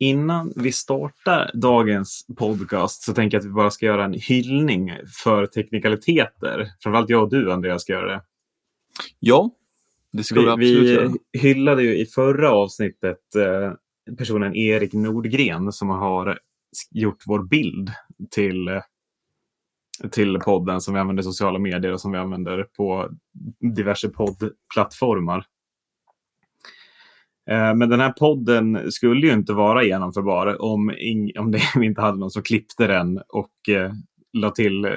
innan vi startar dagens podcast så tänker jag att vi bara ska göra en hyllning för teknikaliteter. Framförallt jag och du, Andreas, ska göra det. Ja, det ska vi, vi absolut vi göra. hyllade ju i förra avsnittet eh, personen Erik Nordgren som har gjort vår bild till, till podden som vi använder i sociala medier och som vi använder på diverse poddplattformar. Eh, men den här podden skulle ju inte vara genomförbar om, om det, vi inte hade någon som klippte den och eh, la till eh,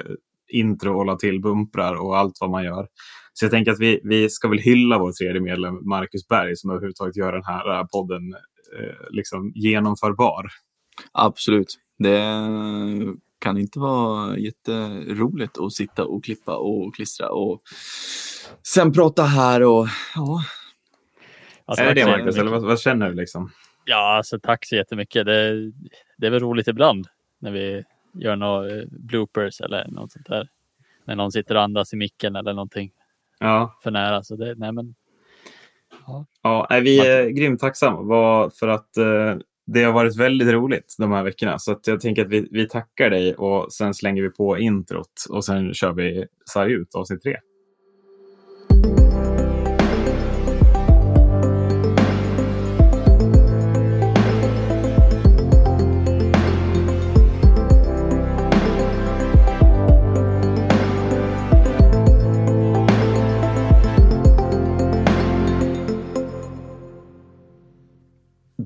intro och la till bumprar och allt vad man gör. Så jag tänker att vi, vi ska väl hylla vår tredje medlem Marcus Berg som överhuvudtaget gör den här eh, podden eh, liksom genomförbar. Absolut. Det kan inte vara jätteroligt att sitta och klippa och klistra och sen prata här och ja. Alltså, är det det Marcus, eller vad, vad, känner du liksom? Ja, alltså tack så jättemycket. Det, det är väl roligt ibland när vi gör några eh, bloopers eller något sånt där. När någon sitter och andas i micken eller någonting ja. för nära. Så det, nej men, ja. ja, vi är grymt tacksamma för att eh, det har varit väldigt roligt de här veckorna. Så jag tänker att vi, vi tackar dig och sen slänger vi på introt och sen kör vi sarg ut avsnitt tre.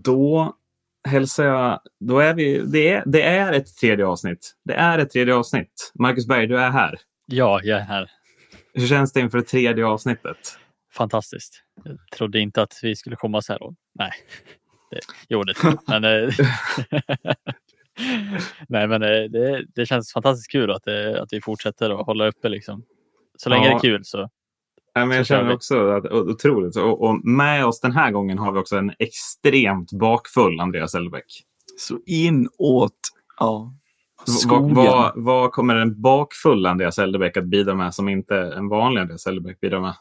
Då hälsar jag... Då är vi, det, är, det är ett tredje avsnitt. Det är ett tredje avsnitt. Marcus Berg, du är här. Ja, jag är här. Hur känns det inför det tredje avsnittet? Fantastiskt. Jag trodde inte att vi skulle komma så här långt. Nej, det, jo det. Men, eh, Nej, men eh, det, det känns fantastiskt kul att, det, att vi fortsätter att hålla uppe. Liksom. Så länge ja. det är kul så Ja, men jag känner också att otroligt. Och, och med oss den här gången har vi också en extremt bakfull Andreas Elbeck. Så inåt, ja. Vad, vad, vad kommer en bakfull Andreas Elderbäck att bidra med som inte en vanlig Andreas Elderbäck bidrar med?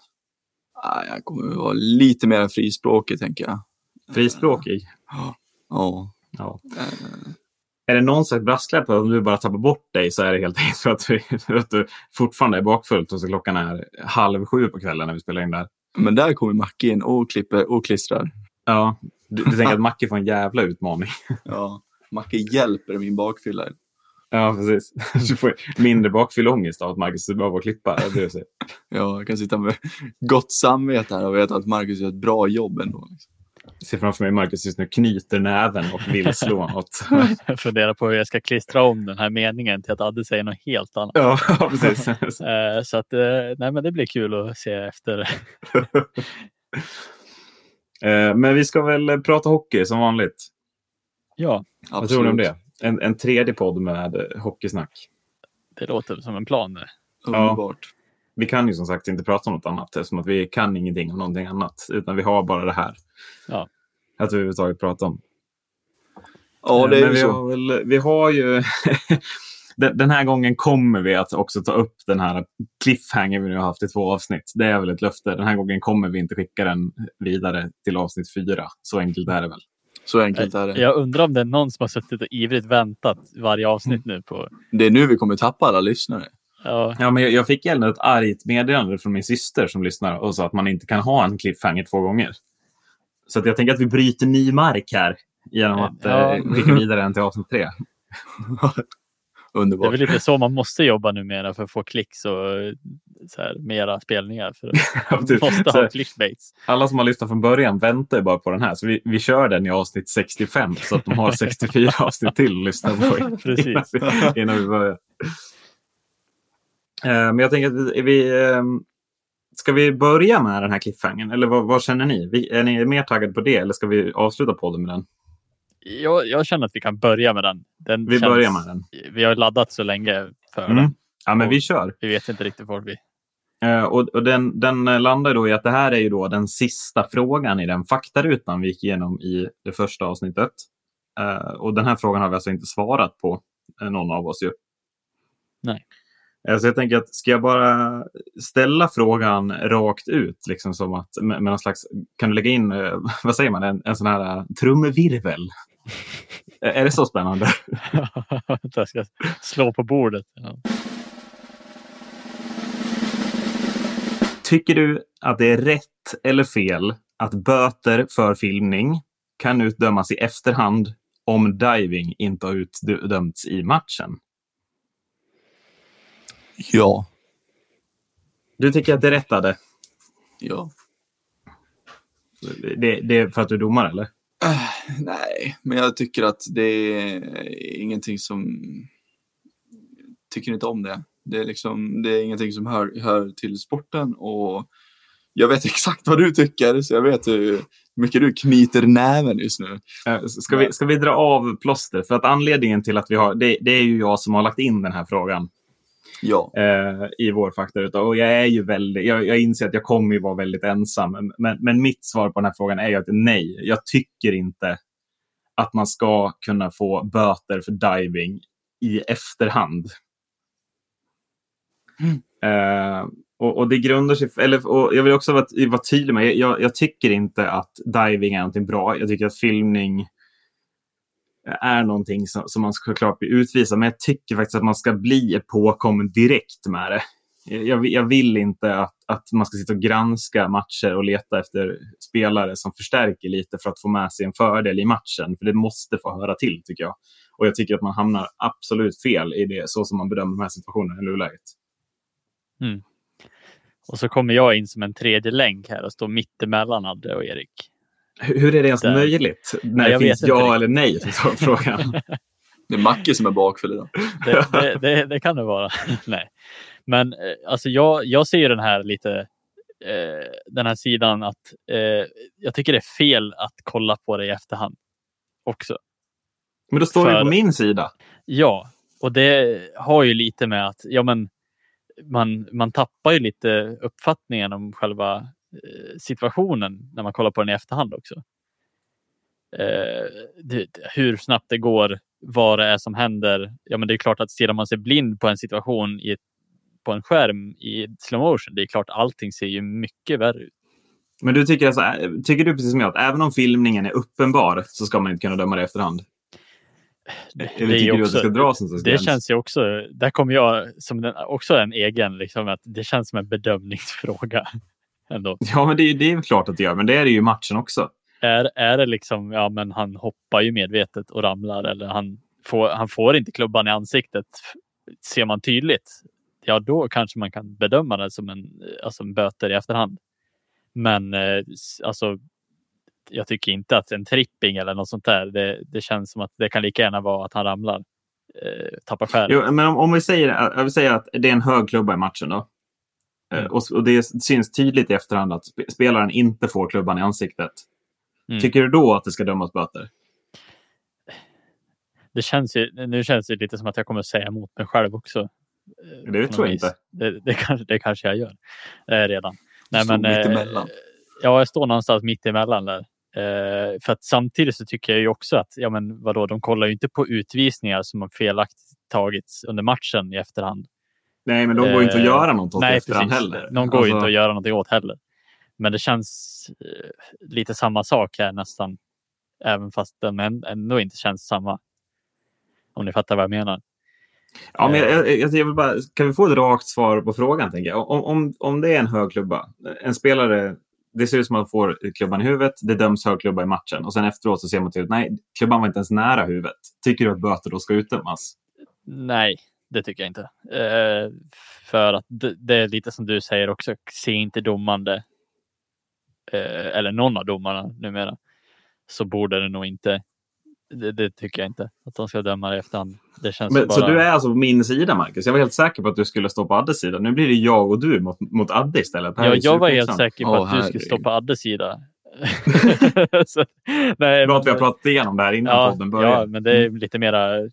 Jag kommer att vara lite mer frispråkig, tänker jag. Frispråkig? Ja. ja. ja. Är det någon slags brasklapp om du bara tappar bort dig så är det helt enkelt för att, för att du fortfarande är bakfullt och så klockan är halv sju på kvällen när vi spelar in där. Men där kommer Macke in och klipper och klistrar. Ja, du, du tänker att Macke får en jävla utmaning. Ja, Macke hjälper min bakfylla. Ja, precis. Du får mindre bakfylleångest av att Marcus är bra på att klippa. Du. Ja, jag kan sitta med gott samvete här och veta att Marcus gör ett bra jobb ändå. Liksom. Ser framför mig Marcus just nu knyter näven och vill slå något. jag funderar på hur jag ska klistra om den här meningen till att Adde säger något helt annat. Ja, precis. Eh, så att, eh, nej, men det blir kul att se efter. Eh, men vi ska väl prata hockey som vanligt. Ja, absolut. Vad tror du om det? En, en tredje podd med hockeysnack. Det låter som en plan. Underbart. Ja. Vi kan ju som sagt inte prata om något annat eftersom att vi kan ingenting om någonting annat. Utan vi har bara det här. Ja. Att överhuvudtaget prata om. Ja, det är Men vi så. har, väl, vi har ju... den här gången kommer vi att också ta upp den här cliffhanger vi nu har haft i två avsnitt. Det är väl ett löfte. Den här gången kommer vi inte skicka den vidare till avsnitt fyra. Så enkelt är det väl. Så enkelt är det. Jag undrar om det är någon som har suttit och ivrigt väntat varje avsnitt nu på... Det är nu vi kommer tappa alla lyssnare. Ja. ja, men jag, fick gärna ett argt meddelande från min syster som lyssnar och sa att man inte kan ha en cliffhanger två gånger. Så jag tänker att vi bryter ny mark här genom att ja. eh, skicka vidare den till avsnitt tre. Underbart. Det är väl lite så man måste jobba numera för att få klicks och så här, mera spelningar. För att typ, måste ha clickbaits. Alla som har lyssnat från början väntar bara på den här. Så vi, vi kör den i avsnitt 65 så att de har 64 avsnitt till att lyssna på Precis. Innan, vi, innan vi börjar. Uh, men jag tänker att vi, uh, Ska vi börja med den här cliffhangern? Eller vad, vad känner ni? Vi, är ni mer taggade på det eller ska vi avsluta podden med den? Jag, jag känner att vi kan börja med den. den vi känns, börjar med den. Vi har laddat så länge för mm. den. Ja, men vi kör. Vi vet inte riktigt var vi... Uh, och, och den, den landar då i att det här är ju då den sista frågan i den faktarutan vi gick igenom i det första avsnittet. Uh, och den här frågan har vi alltså inte svarat på, någon av oss ju. Nej. Så jag tänker att ska jag bara ställa frågan rakt ut, liksom som att med, med slags, kan du lägga in, vad säger man, en, en sån här trumvirvel? Är det så spännande? jag ska slå på bordet. Ja. Tycker du att det är rätt eller fel att böter för filmning kan utdömas i efterhand om diving inte har utdömts i matchen? Ja. Du tycker att det är rätt, Adde? Ja. Det, det är för att du är domare, eller? Uh, nej, men jag tycker att det är ingenting som... Tycker inte om det. Det är, liksom, det är ingenting som hör, hör till sporten och jag vet exakt vad du tycker, så jag vet hur mycket du knyter näven just nu. Ska vi, ska vi dra av plåster? För att anledningen till att vi har... Det, det är ju jag som har lagt in den här frågan. Ja. Eh, I vår faktaruta. Och jag är ju väldigt... Jag, jag inser att jag kommer ju vara väldigt ensam. Men, men mitt svar på den här frågan är ju att nej. Jag tycker inte att man ska kunna få böter för diving i efterhand. Mm. Eh, och, och, det grundar sig... Eller, och jag vill också vara, vara tydlig med, jag, jag tycker inte att diving är någonting bra. Jag tycker att filmning är någonting som, som man ska klart bli utvisad. Men jag tycker faktiskt att man ska bli påkommen direkt med det. Jag, jag, vill inte att, att man ska sitta och granska matcher och leta efter spelare som förstärker lite för att få med sig en fördel i matchen. För det måste få höra till, tycker jag. Och jag tycker att man hamnar absolut fel i det, så som man bedömer de här situationerna i nuläget. Mm. Och så kommer jag in som en tredje länk här och står mittemellan Adde och Erik. Hur är det ens Där. möjligt? När det finns ja eller nej till frågan. det är Macke som är bakfull idag. det, det, det, det, kan det vara. nej. Men eh, alltså jag, jag ser den här lite eh, den här sidan att eh, jag tycker det är fel att kolla på det i efterhand också. Men då står För, du på min sida. Ja, och det har ju lite med att ja, men man, man tappar ju lite uppfattningen om själva situationen när man kollar på den i efterhand också. Eh, det, hur snabbt det går, vad det är som händer. Ja, men det är klart att stirrar man sig blind på en situation i, på en skärm i slow motion, det är klart allting ser ju mycket värre ut. Men du tycker, alltså, tycker du precis som jag att även om filmningen är uppenbar så ska man inte kunna döma det i efterhand? det, Eller tycker också, du att det ska dras en Det känns ju också, där kommer jag som den, också en egen, liksom, att det känns som en bedömningsfråga. Ändå. Ja, men det, det är klart att det gör, men det är det ju i matchen också. Är, är det liksom, ja men han hoppar ju medvetet och ramlar eller han får, han får inte klubban i ansiktet. Ser man tydligt, ja då kanske man kan bedöma det som en, alltså en böter i efterhand. Men eh, alltså jag tycker inte att en tripping eller något sånt där, det, det känns som att det kan lika gärna vara att han ramlar, eh, tappar skär. Jo, men om, om, vi säger, jag vill säga att det är en hög klubba i matchen då. Eh, mm. Och, och, det syns tydligt i efterhand att spelaren inte får klubban i ansiktet. Mm. Tycker du då att det ska dömas böter? Det känns ju, nu känns det lite som att jag kommer att säga emot mig själv också. Eh, det tror jag vis. inte. Det, det, kanske, det kanske jag gör eh, redan. Nej, men, eh, ja, jag står någonstans mitt emellan där. Eh, för att samtidigt så tycker jag ju också att, ja men vadå, de kollar ju inte på utvisningar som har felaktigt tagits under matchen i efterhand. Nej, men de går inte att göra något åt nej, efterhand precis. heller. De går alltså... inte att göra något åt heller. Men det känns eh, lite samma sak här nästan. Även fast den ändå inte känns samma. Om ni fattar vad jag menar. Ja, men jag, jag, jag vill bara, kan vi få ett rakt svar på frågan? Tänker jag? Om, om, om det är en hög klubba, en spelare det ser ut som att man får klubban i huvudet, det döms högklubba i matchen och sen efteråt så ser man till att nej, klubban var inte ens nära huvudet. Tycker du att böter då ska utdömas? Nej, det tycker jag inte. Eh, för att det, det, är lite som du säger också, se inte domande eh, eller någon av domarna numera så borde det nog inte det, det, tycker jag inte. Att de ska döma i efterhand. Det känns Men, bara... Så du är alltså på min sida, Marcus? Jag var helt säker på att du skulle stå på Addes sida. Nu blir det jag och du mot, mot Adde istället. Ja, jag var helt säker på att du skulle stå på Addes sida. så, nej, Bra att vi har pratat igenom det här innan ja, podden börjar. Ja, men det är lite mer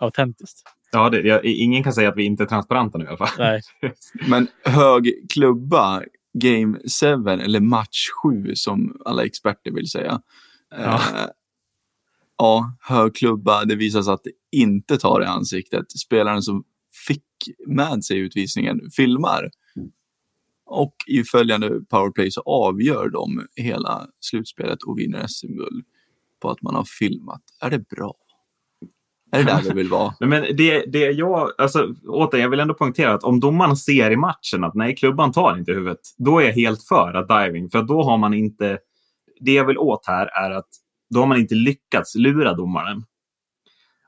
autentiskt. Ja, det, jag, ingen kan säga att vi inte är transparenta nu i alla fall. Nej. men hög klubba, game 7 eller match 7 som alla experter vill säga. Ja. Eh, ja, hög klubba, det visar sig att det inte tar i ansiktet. Spelaren som fick med sig utvisningen filmar. Och i följande powerplay så avgör de hela slutspelet och vinner SM-guld på att man har filmat. Är det bra? Är det där vi vill vara? Men det, det jag, alltså, återigen, jag vill ändå poängtera att om domaren ser i matchen att nej, klubban tar inte huvudet, då är jag helt för att diving. För då har man inte, det jag vill åt här är att då har man inte lyckats lura domaren.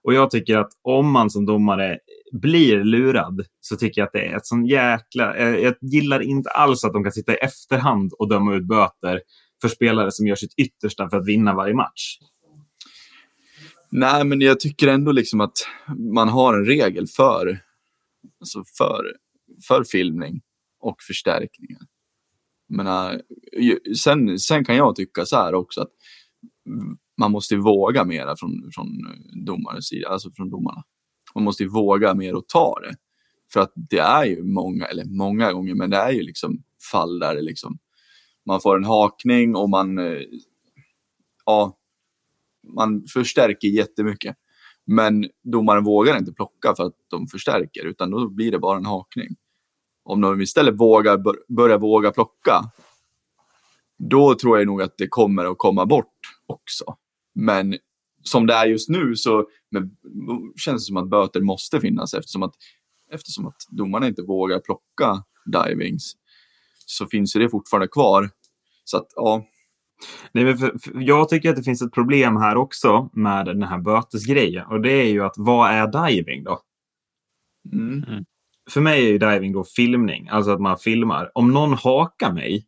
Och jag tycker att om man som domare blir lurad så tycker jag att det är ett sån jäkla... Jag gillar inte alls att de kan sitta i efterhand och döma ut böter för spelare som gör sitt yttersta för att vinna varje match. Nej, men jag tycker ändå liksom att man har en regel för, alltså för, för filmning och förstärkningar. Men, äh, sen, sen kan jag tycka så här också att man måste våga mera från, från eh, domarens sida, alltså från domarna. Man måste våga mer och ta det. För att det är ju många, eller många gånger, men det är ju liksom fall där det liksom, man får en hakning och man, eh, ja, man förstärker jättemycket. Men domaren vågar inte plocka för att de förstärker, utan då blir det bara en hakning. Om de istället vågar, börjar våga plocka, då tror jag nog att det kommer att komma bort också. Men som det är just nu så men, känns det som att böter måste finnas eftersom att, eftersom att domarna inte vågar plocka divings så finns det fortfarande kvar. Så att, ja. Nej, men för, för jag tycker att det finns ett problem här också med den här bötesgrejen. Och det är ju att vad är diving då? Mm. mm. För mig är ju diving då filmning, alltså att man filmar. Om någon hakar mig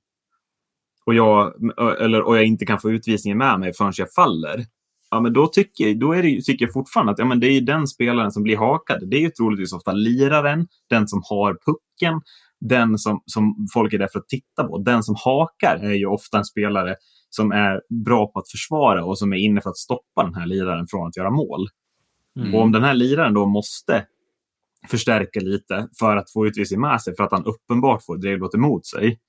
och jag, eller, och jag inte kan få utvisningen med mig förrän jag faller, ja, men då, tycker, då är det, tycker jag fortfarande att ja, men det är den spelaren som blir hakad. Det är ju troligtvis ofta liraren, den som har pucken, den som, som folk är där för att titta på. Den som hakar är ju ofta en spelare som är bra på att försvara och som är inne för att stoppa den här liraren från att göra mål. Mm. Och om den här liraren då måste förstärka lite för att få utvisning med sig för att han uppenbart får drivlott emot sig,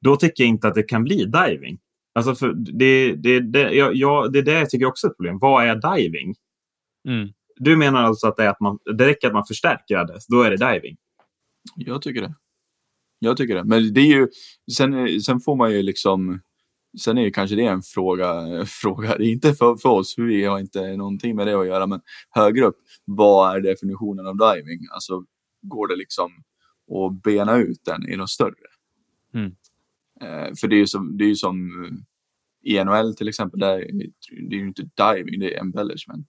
då tycker jag inte att det kan bli diving. Alltså för det, det, det, ja, ja, det är det jag tycker också är ett problem. Vad är diving? Mm. Du menar alltså att det, är att man, det räcker att man förstärker det, då är det diving? Jag tycker det. Jag tycker det. Men det är ju, sen, sen får man ju liksom, sen är ju kanske det en fråga, fråga. det är inte för, för oss, vi har inte någonting med det att göra, men högre upp, vad är definitionen av diving? Alltså går det liksom att bena ut den i något större? Mm. Eh, för det är ju som, det är som eh, i NHL till exempel, där, det är ju inte diving, det är embellishment.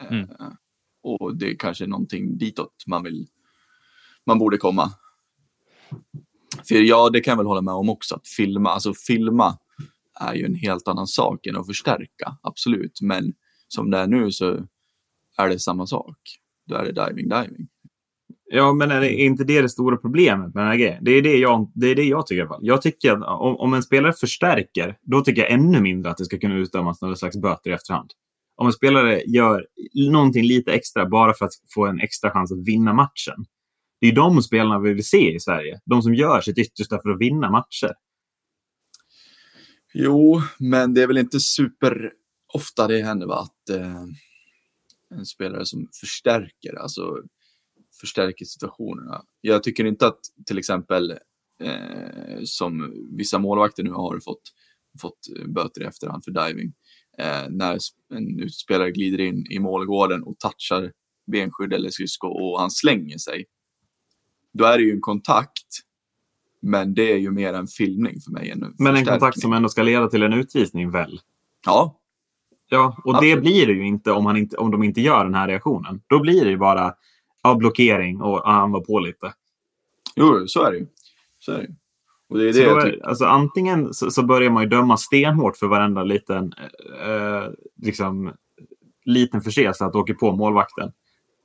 Eh, mm. och det är kanske någonting ditåt man vill, man borde komma. För ja, det kan jag väl hålla med om också, att filma, alltså filma är ju en helt annan sak än att förstärka, absolut. Men som det är nu så är det samma sak. Då är det diving, diving. Ja, men är det inte det det stora problemet med den här grejen? Det är det jag, det är det jag tycker i alla fall. Jag tycker att om, om en spelare förstärker, då tycker jag ännu mindre att det ska kunna utdömas några slags böter i efterhand. Om en spelare gör någonting lite extra bara för att få en extra chans att vinna matchen. Det är de spelarna vi vill se i Sverige. De som gör sitt yttersta för att vinna matcher. Jo, men det är väl inte super ofta det händer va? att eh, en spelare som förstärker, alltså förstärker situationerna. Jag tycker inte att till exempel eh, som vissa målvakter nu har fått, fått böter i efterhand för diving. Eh, när en utspelare glider in i målgården och touchar benskydd eller skridsko och han slänger sig. Då är det ju en kontakt. Men det är ju mer en filmning för mig. En men en kontakt som ändå ska leda till en utvisning väl? Ja. Ja, och Absolut. det blir det ju inte om, man inte om de inte gör den här reaktionen. Då blir det ju bara ja, blockering och ja, han var på lite. Jo, så är det ju. Så är det. Och det är det så är, alltså, antingen så, så, börjar man ju döma stenhårt för varenda liten, eh, liksom, liten förseelse att åka på målvakten.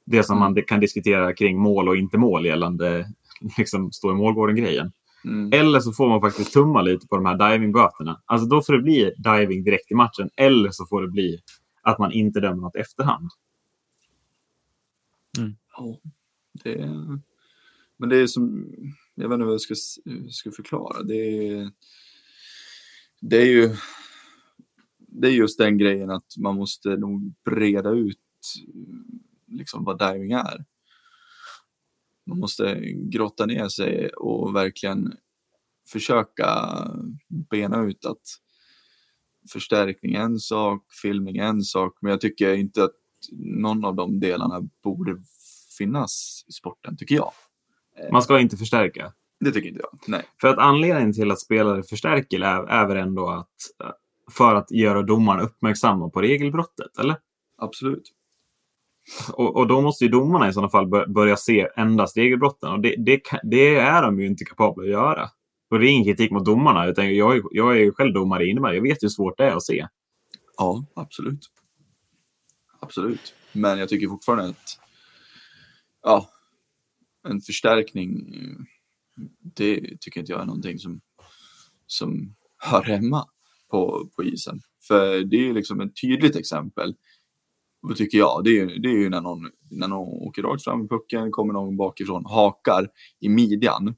Det som mm. man kan diskutera kring mål och inte mål gällande liksom, stå i målgården-grejen. Mm. Eller så får man faktiskt tumma lite på de här divingböterna. Alltså då får det bli diving direkt i matchen. Eller så får det bli att man inte dömer något efterhand. Mm. Ja, det men det är som, jag vet inte vad jag ska, ska förklara. Det är, det är ju, det är just den grejen att man måste nog breda ut liksom vad diving är. Man måste grotta ner sig och verkligen försöka bena ut att förstärkning är en sak, filmning är en sak, men jag tycker inte att någon av de delarna borde finnas i sporten, tycker jag. Man ska inte förstärka. Det tycker inte jag. Nej. För att anledningen till att spelare förstärker är, är väl ändå att för att göra domarna uppmärksamma på regelbrottet, eller? Absolut. Och, och då måste ju domarna i sådana fall börja se endast regelbrotten. Och det, det, det är de ju inte kapabla att göra. Och det är ingen kritik mot domarna, utan jag, är- jag är ju själv domare i innebandy. Jag vet ju hur svårt det är att se. Ja, absolut. Absolut. Men jag tycker fortfarande att ja, en förstärkning, det tycker inte jag är någonting som, som hör hemma på, på isen. För det är ju liksom ett tydligt exempel, tycker jag, det är, ju- det är ju när någon, när någon åker rakt fram i pucken, kommer någon bakifrån, hakar i midjan.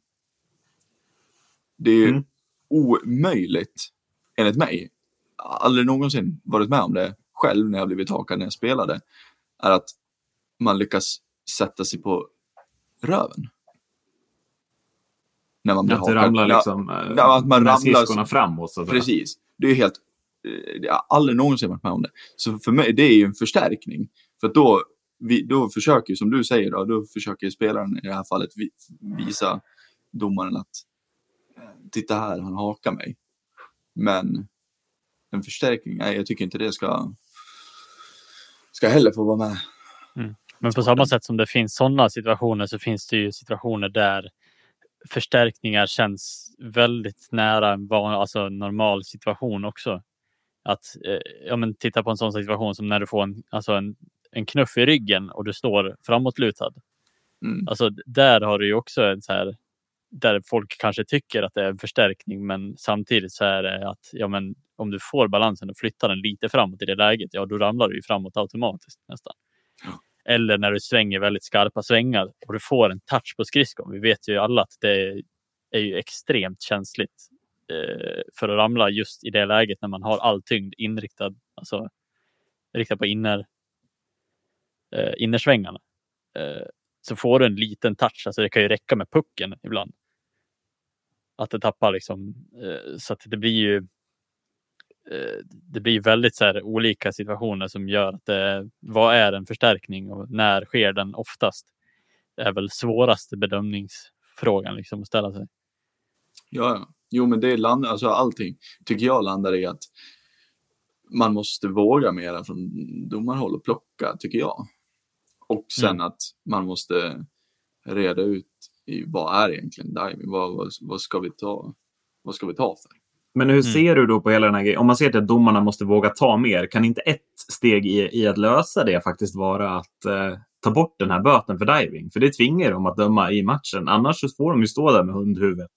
Det är Mm. omöjligt, enligt mig, aldrig någonsin varit med om det själv när jag blivit hakad när jag spelade, är att man lyckas sätta sig på röven. När man blir Att hakad. ramlar liksom eh, ja, att man med ramlar- skridskorna framåt. Så. Precis. Det är helt... Eh, jag har aldrig någonsin varit med om det. Så för mig, det är ju en förstärkning. För att då, vi, då försöker ju, som du säger, då, då försöker ju spelaren i det här fallet vi, visa domaren att eh, titta här, han hakar mig. Men en förstärkning, nej, jag tycker inte det ska, ska heller få vara med. Mm. Men på samma sätt som det finns sådana situationer så finns det ju situationer där förstärkningar känns väldigt nära en van, alltså normal situation också. Att eh, ja, men titta på en sån situation som när du får en, alltså en, en knuff i ryggen och du står framåtlutad. Mm. Alltså där har du ju också en så här där folk kanske tycker att det är en förstärkning, men samtidigt så är det att ja, men om du får balansen och flyttar den lite framåt i det läget, ja, då ramlar du ju framåt automatiskt nästan. Eller när du svänger väldigt skarpa svängar och du får en touch på skridskon. Vi vet ju alla att det är ju extremt känsligt Eh, för att ramla just i det läget när man har all tyngd inriktad, alltså riktad på inner, eh, innersvängarna. Eh, så får du en liten touch, alltså det kan ju räcka med pucken ibland. Att det tappar liksom, eh, så att det blir ju eh, det blir väldigt så här, olika situationer som gör att det, vad är en förstärkning och när sker den oftast? Det är väl svåraste bedömningsfrågan liksom att ställa sig. Ja, ja. Jo, men det landar, alltså allting tycker jag landar i att man måste våga mera från domarhåll och plocka, tycker jag. Och sen Mm. att man måste reda ut i vad är egentligen diving? Vad, vad, vad, ska vi ta, vad ska vi ta för? Men hur Mm. ser du då på hela den här grejen? Om man ser till att domarna måste våga ta mer, kan inte ett steg i, i att lösa det faktiskt vara att eh, ta bort den här böten för diving? För det tvingar dem att döma i matchen. Annars så får de ju stå där med hundhuvudet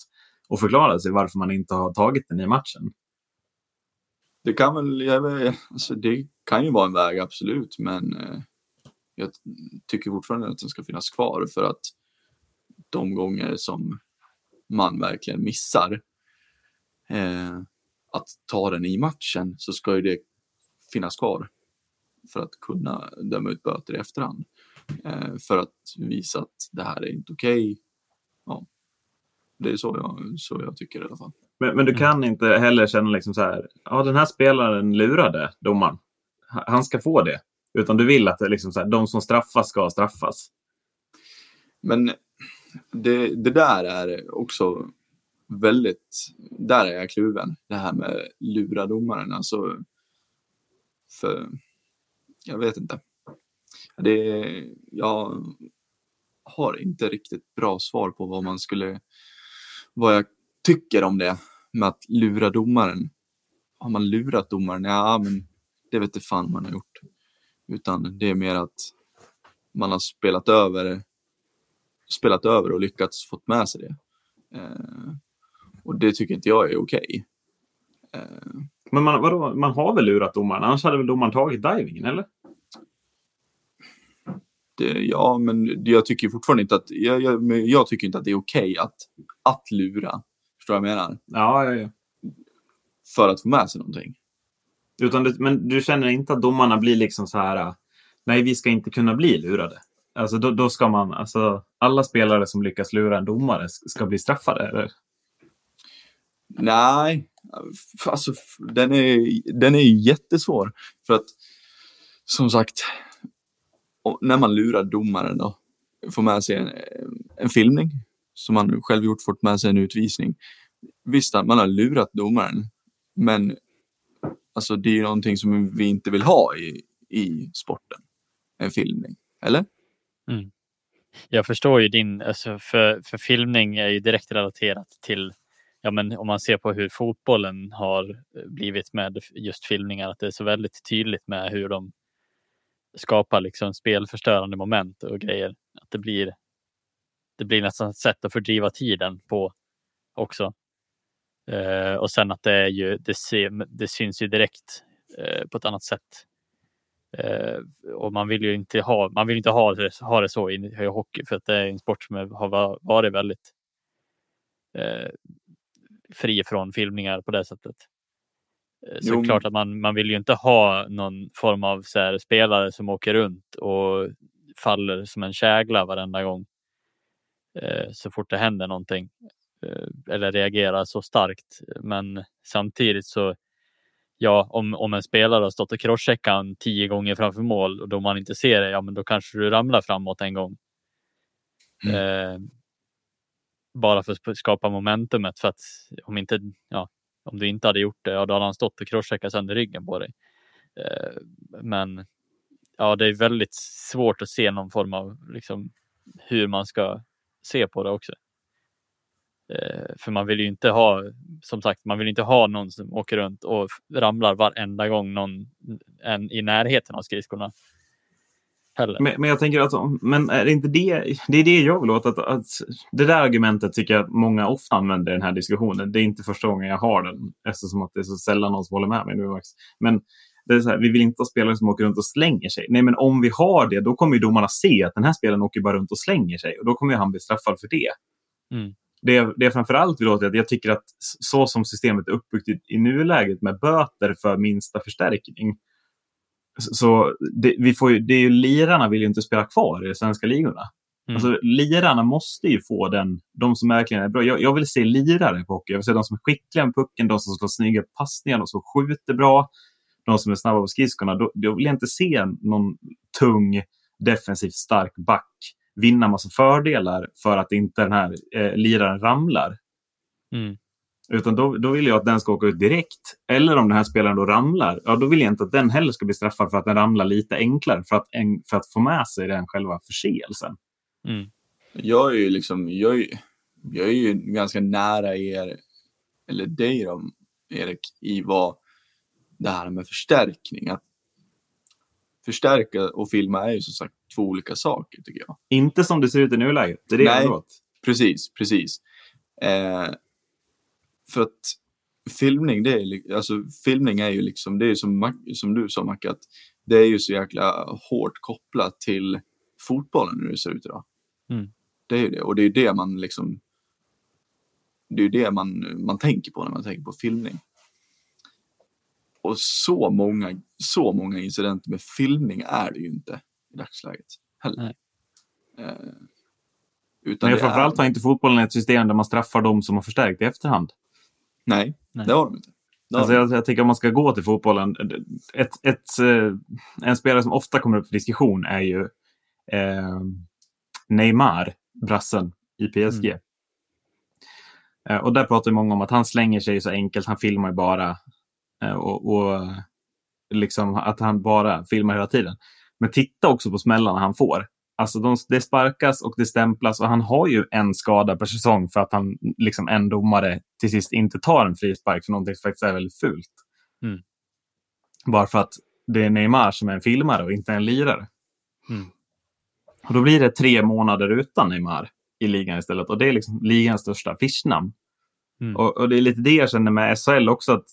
och förklara sig varför man inte har tagit den i matchen. Det kan väl, jag vet, alltså det kan ju vara en väg absolut, men eh, jag tycker fortfarande att den ska finnas kvar för att de gånger som man verkligen missar eh, att ta den i matchen så ska ju det finnas kvar för att kunna döma ut böter i efterhand. Eh, för att visa att det här är inte okej. Ja, det är så jag, så jag tycker i alla fall. Men, men du Mm. kan inte heller känna liksom så här, ja den här spelaren lurade domaren. Ha- Han ska få det. Utan du vill att det liksom så här, de som straffas ska straffas. Men det, det där är också väldigt, där är jag kluven. Det här med lura domaren. Alltså, för, jag vet inte. Det, jag har inte riktigt bra svar på vad man skulle, vad jag tycker om det med att lura domaren. Har man lurat domaren? Ja, men det vet inte fan man har gjort. Utan det är mer att man har spelat över spelat över och lyckats fått med sig det. Eh, och det tycker inte jag är okej. Eh, Men man, vadå, man har väl lurat domaren? Annars hade väl domaren tagit divingen, eller? Det, ja, men jag tycker fortfarande inte att, jag, jag, jag tycker inte att det är okej att, att lura. Förstår du vad jag menar? Ja, ja, ja. För att få med sig någonting. Utan du, men du känner inte att domarna blir liksom så här, äh, nej vi ska inte kunna bli lurade. Alltså då, då ska man, alltså alla spelare som lyckas lura en domare ska bli straffade, eller? Nej, alltså den är, den är jättesvår. För att som sagt, när man lurar domaren då, får med sig en, en filmning som man själv gjort, fått med sig en utvisning. Visst, man har lurat domaren, men alltså, det är ju någonting som vi inte vill ha i, i sporten. En filmning, eller? Mm. Jag förstår ju din, alltså för, för filmning är ju direkt relaterat till, ja men om man ser på hur fotbollen har blivit med just filmningar, att det är så väldigt tydligt med hur de skapar liksom spelförstörande moment och grejer. Att det blir, det blir nästan ett sätt att fördriva tiden på också. Eh, och sen att det är ju, det, ser, det syns ju direkt eh, på ett annat sätt. Eh, och man vill ju inte ha, man vill inte ha det, ha det så i, i hockey för att det är en sport som har varit väldigt eh, fri från filmningar på det sättet. Så jo. klart att man, man vill ju inte ha någon form av så här, spelare som åker runt och faller som en kägla varenda gång. Eh, så fort det händer någonting eh, eller reagerar så starkt. Men samtidigt så, ja, om, om en spelare har stått och crosscheckat tio gånger framför mål och då man inte ser det, ja, men då kanske du ramlar framåt en gång. Mm. Eh, bara för att skapa momentumet för att om inte, ja, om du inte hade gjort det, ja, då hade han stått och crosscheckat sönder ryggen på dig. Eh, men ja, det är väldigt svårt att se någon form av liksom, hur man ska se på det också. Eh, för man vill ju inte ha, som sagt, man vill inte ha någon som åker runt och ramlar varenda gång någon en i närheten av skridskorna heller. Men, men, jag tänker att, men är det inte det, det är det jag vill åt, att, att det där argumentet tycker jag att många ofta använder i den här diskussionen. Det är inte första gången jag har den, eftersom att det är så sällan någon som håller med mig nu, Max. Men det är så här, vi vill inte ha spelare som åker runt och slänger sig. Nej, men om vi har det, då kommer ju domarna se att den här spelaren åker bara runt och slänger sig och då kommer han bli straffad för det. Mm. Det, det jag framförallt vill åt är att jag tycker att så som systemet är uppbyggt i, i nuläget med böter för minsta förstärkning, så det, vi får ju, det är ju, lirarna vill ju inte spela kvar i de svenska ligorna. Mm. Alltså, lirarna måste ju få den, de som verkligen är bra. Jag, jag, vill se lirare på hockey. Jag vill se de som är skickliga med pucken, de som slår snygga passningar, de som skjuter bra, de som är snabba på skridskorna. Då, då vill jag inte se någon tung, defensivt stark back vinna massa fördelar för att inte den här eh, liraren ramlar. Mm. Utan då, då vill jag att den ska åka ut direkt. Eller om den här spelaren då ramlar, ja, då vill jag inte att den heller ska bli straffad för att den ramlar lite enklare för att, en, för att få med sig den själva förseelsen. Mm. Jag är ju liksom, jag är, jag är ju ganska nära er, eller dig då, Erik, i vad det här med förstärkning. Att förstärka och filma är ju som sagt två olika saker tycker jag. Inte som det ser ut i nuläget. Det är det Nej, precis, precis. Eh, för att filmning, det är, alltså, filmning är ju liksom, det är som, som du sa Macke, att det är ju så jäkla hårt kopplat till fotbollen hur det ser ut idag. Mm. Det är ju det, och det är det man liksom, det är ju det man, man tänker på när man tänker på filmning. Och så många, så många incidenter med filmning är det ju inte i dagsläget heller. Eh, utan Men framförallt är... har inte fotbollen ett system där man straffar de som har förstärkt i efterhand. Nej, Nej. det har de inte. Alltså jag, jag tycker om man ska gå till fotbollen. Ett, ett, eh, en spelare som ofta kommer upp för diskussion är ju eh, Neymar, brassen i PSG. Mm. Eh, och där pratar många om att han slänger sig så enkelt, han filmar bara. Eh, och, och liksom att han bara filmar hela tiden. Men titta också på smällarna han får. Alltså de, det sparkas och det stämplas och han har ju en skada per säsong för att han, liksom en domare, till sist inte tar en frispark för någonting som faktiskt är väldigt fult. Mm. Bara för att det är Neymar som är en filmare och inte en lirare. Mm. Och då blir det tre månader utan Neymar i ligan istället. Och det är liksom ligans största affischnamn. Mm. Och, och, det är lite det jag känner med SHL också. att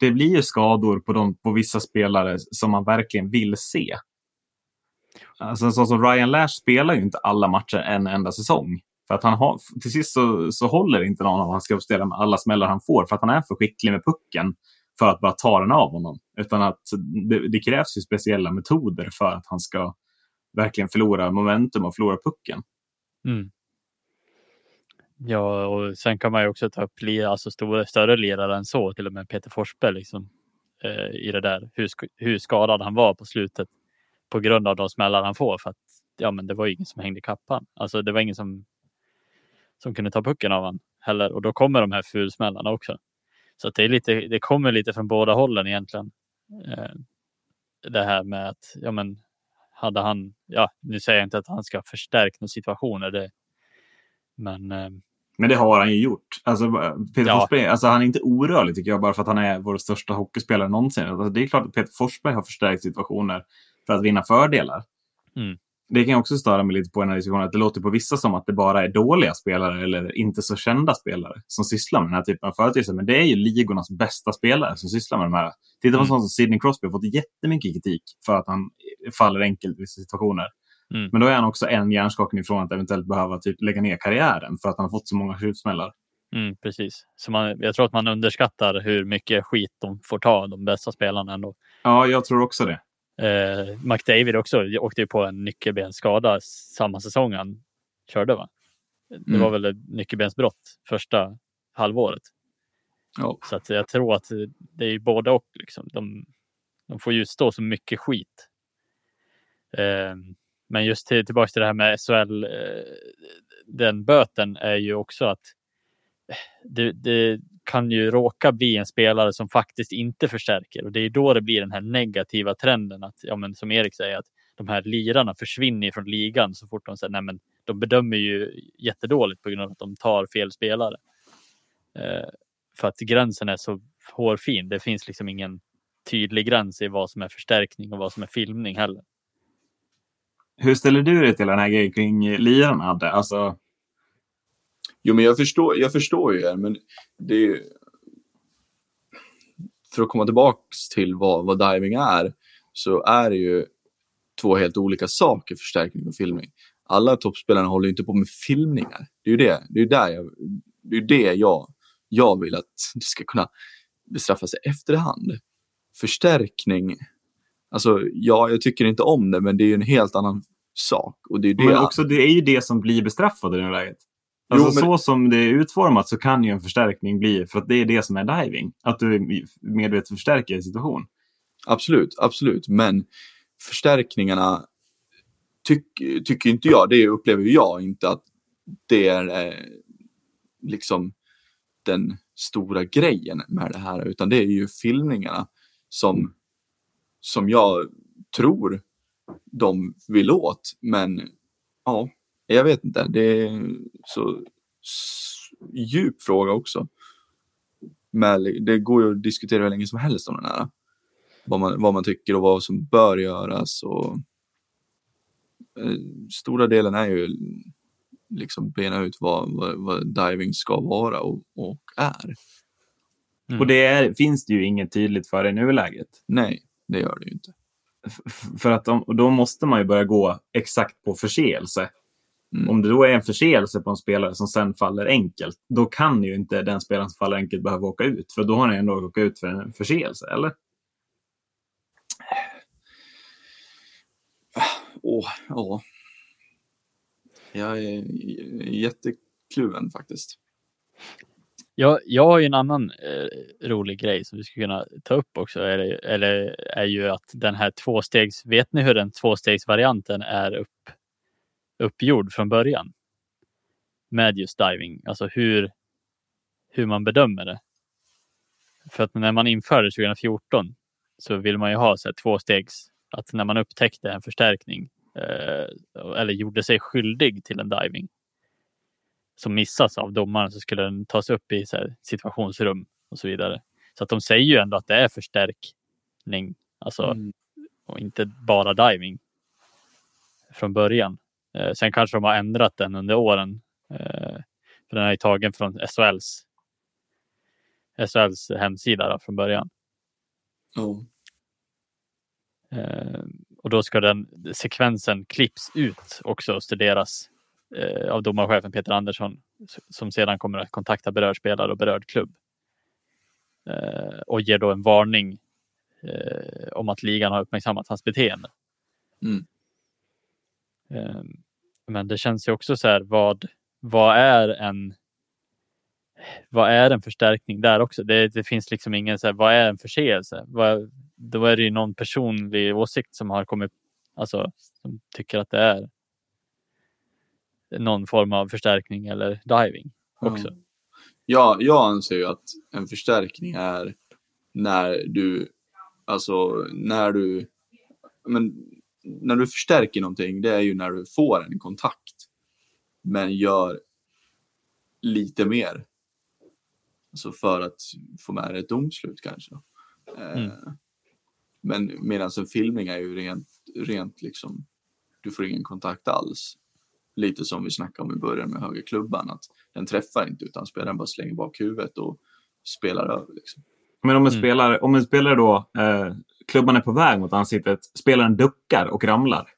Det blir ju skador på, de, på vissa spelare som man verkligen vill se. Alltså, så som Ryan Lash spelar ju inte alla matcher en enda säsong. För att han har, till sist så, så håller inte någon av hans skrubbställa med alla smällar han får för att han är för skicklig med pucken för att bara ta den av honom. Utan att det, det krävs ju speciella metoder för att han ska verkligen förlora momentum och förlora pucken. Mm. Ja, och sen kan man ju också ta upp alltså stora, större ledare än så, till och med Peter Forsberg liksom, eh, i det där, hur, hur skadad han var på slutet på grund av de smällar han får. För att ja, men det var ingen som hängde kappan. Alltså det var ingen som, som kunde ta pucken av honom heller. Och då kommer de här fulsmällarna också. Så det, är lite, det kommer lite från båda hållen egentligen. Eh, det här med att, ja men, hade han, ja, nu säger jag inte att han ska förstärka situationer, det, men eh, men det har han ju gjort. Alltså, Peter Ja. Forsberg, alltså, han är inte orörlig tycker jag, bara för att han är vår största hockeyspelare någonsin. Alltså, det är klart att Peter Forsberg har förstärkt situationer för att vinna fördelar. Mm. Det kan jag också störa mig lite på i den här diskussionen, att det låter på vissa som att det bara är dåliga spelare eller inte så kända spelare som sysslar med den här typen av företeelser. Men det är ju ligornas bästa spelare som sysslar med de här. Titta på Mm. sånt som Sidney Crosby har fått jättemycket kritik för att han faller enkelt i vissa situationer. Mm. Men då är han också en hjärnskakning ifrån att eventuellt behöva typ lägga ner karriären för att han har fått så många skjutsmällar. mm, precis. Så man, jag tror att man underskattar hur mycket skit de får ta, de bästa spelarna ändå. Ja, jag tror också det. Eh, McDavid också åkte ju på en nyckelbensskada samma säsong han körde. Va? Det Mm. var väl ett nyckelbensbrott första halvåret. Ja. Så att jag tror att det är både och. Liksom. De, de får ju stå så mycket skit. Eh, men just till, tillbaka till det här med SHL. Eh, den böten är ju också att det, det kan ju råka bli en spelare som faktiskt inte förstärker och det är då det blir den här negativa trenden att, ja, men som Erik säger, att de här lirarna försvinner från ligan så fort de säger nej, men de bedömer ju jättedåligt på grund av att de tar fel spelare. Eh, för att gränsen är så hårfin. Det finns liksom ingen tydlig gräns i vad som är förstärkning och vad som är filmning heller. Hur ställer du dig till den här grejen kring lirarna, Adde? Alltså, Jo, men jag förstår, jag förstår ju er, men det är. För att komma tillbaks till vad, vad diving är, så är det ju två helt olika saker, förstärkning och filmning. Alla toppspelarna håller ju inte på med filmningar. Det är ju det, det, är där jag, det, är det jag, jag vill att det ska kunna bestraffas i efterhand. Förstärkning, alltså ja, jag tycker inte om det, men det är ju en helt annan sak. Och det är det men också, det är ju det som blir bestraffat i det här läget. Jo, Alltså, men- Så som det är utformat så kan ju en förstärkning bli, för att det är det som är diving. Att du medvetet förstärker en situation. Absolut, absolut. Men förstärkningarna tyck, tycker inte jag, det upplever jag inte att det är eh, liksom den stora grejen med det här, utan det är ju filmningarna som, som jag tror de vill åt. Men ja, jag vet inte. Det är så s- djup fråga också. Men det går ju att diskutera hur länge som helst om den här vad man, vad man tycker och vad som bör göras. Och, eh, stora delen är ju liksom bena ut vad, vad, vad diving ska vara och, och är. Mm. Och det är, finns det ju inget tydligt för i nuläget. Nej, det gör det ju inte. F- För att de, då måste man ju börja gå exakt på förseelse. Mm. Om det då är en förseelse på en spelare som sen faller enkelt, då kan ju inte den spelaren som faller enkelt behöva åka ut. För då har ni ändå åka ut för en förseelse, eller? Åh, ja. Jag är jättekluven faktiskt. Jag, jag har ju en annan eh, rolig grej som vi skulle kunna ta upp också. Eller, eller är ju att den här tvåstegs, vet ni hur den tvåstegsvarianten är upp, uppgjord från början? Med just diving, alltså hur, hur man bedömer det. För att när man införde 2014 så vill man ju ha så här tvåstegs, att när man upptäckte en förstärkning eh, eller gjorde sig skyldig till en diving som missas av domaren så skulle den tas upp i så situationsrum och så vidare. Så att de säger ju ändå att det är förstärkning, alltså Mm. och inte bara diving från början. Eh, sen kanske de har ändrat den under åren. Eh, för den är tagen från SHLs, SHLs hemsida då, från början. Ja. Eh, och då ska den sekvensen klipps ut också och studeras av domarchefen Peter Andersson som sedan kommer att kontakta berörd spelare och berörd klubb. Och ger då en varning om att ligan har uppmärksammat hans beteende. Mm. Men det känns ju också så här, vad, vad är en vad är en förstärkning där också? Det, det finns liksom ingen så här, vad är en förseelse? Vad, då är det ju någon personlig åsikt som har kommit Alltså som tycker att det är någon form av förstärkning eller diving också. Ja. Ja, jag anser ju att en förstärkning är när du, alltså när du, men när du förstärker någonting, det är ju när du får en kontakt, men gör lite mer. Alltså för att få med ett domslut kanske. Mm. Eh, men medan en filmning är ju rent, rent liksom, du får ingen kontakt alls. Lite som vi snackade om i början med högerklubban, att den träffar inte utan spelaren bara slänger bak huvudet och spelar över. Liksom. Men om en, Mm. spelare, om en spelare då, eh, klubban är på väg mot ansiktet, spelaren duckar och ramlar.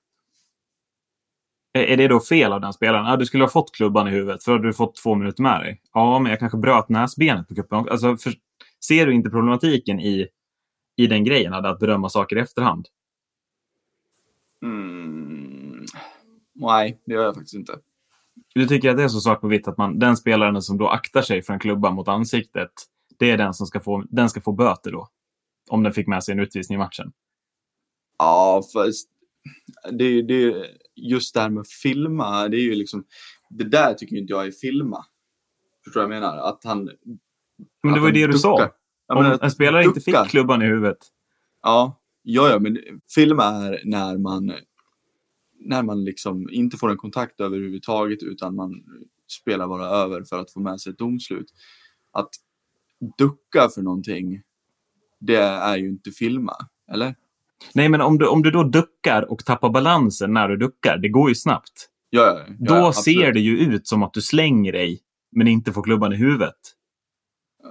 Är, det då fel av den spelaren? Ja, du skulle ha fått klubban i huvudet för då hade du fått två minuter med dig. Ja, men jag kanske bröt näsbenet på kuppen. Alltså, för, ser du inte problematiken i, i den grejen, att bedöma saker i efterhand? Mm. Nej, det gör jag faktiskt inte. Du tycker att det är så svart på vitt att man, den spelaren som då aktar sig för en klubba mot ansiktet, det är den som ska få, den ska få böter då? Om den fick med sig en utvisning i matchen. Ja, fast det, det, just det här med att filma, det är ju liksom, det där tycker inte jag är filma. Förstår du vad jag menar? Att han... Men det var ju det du sa. duckar. Om en spelare inte fick klubban i huvudet. Ja, ja, ja, men film är när man, när man liksom inte får en kontakt överhuvudtaget utan man spelar bara över för att få med sig ett domslut. Att ducka för någonting, det är ju inte filma, eller? Nej, men om du, om du då duckar och tappar balansen när du duckar, det går ju snabbt. Ja, ja, ja, Då absolut. ser det ju ut som att du slänger dig, men inte får klubban i huvudet.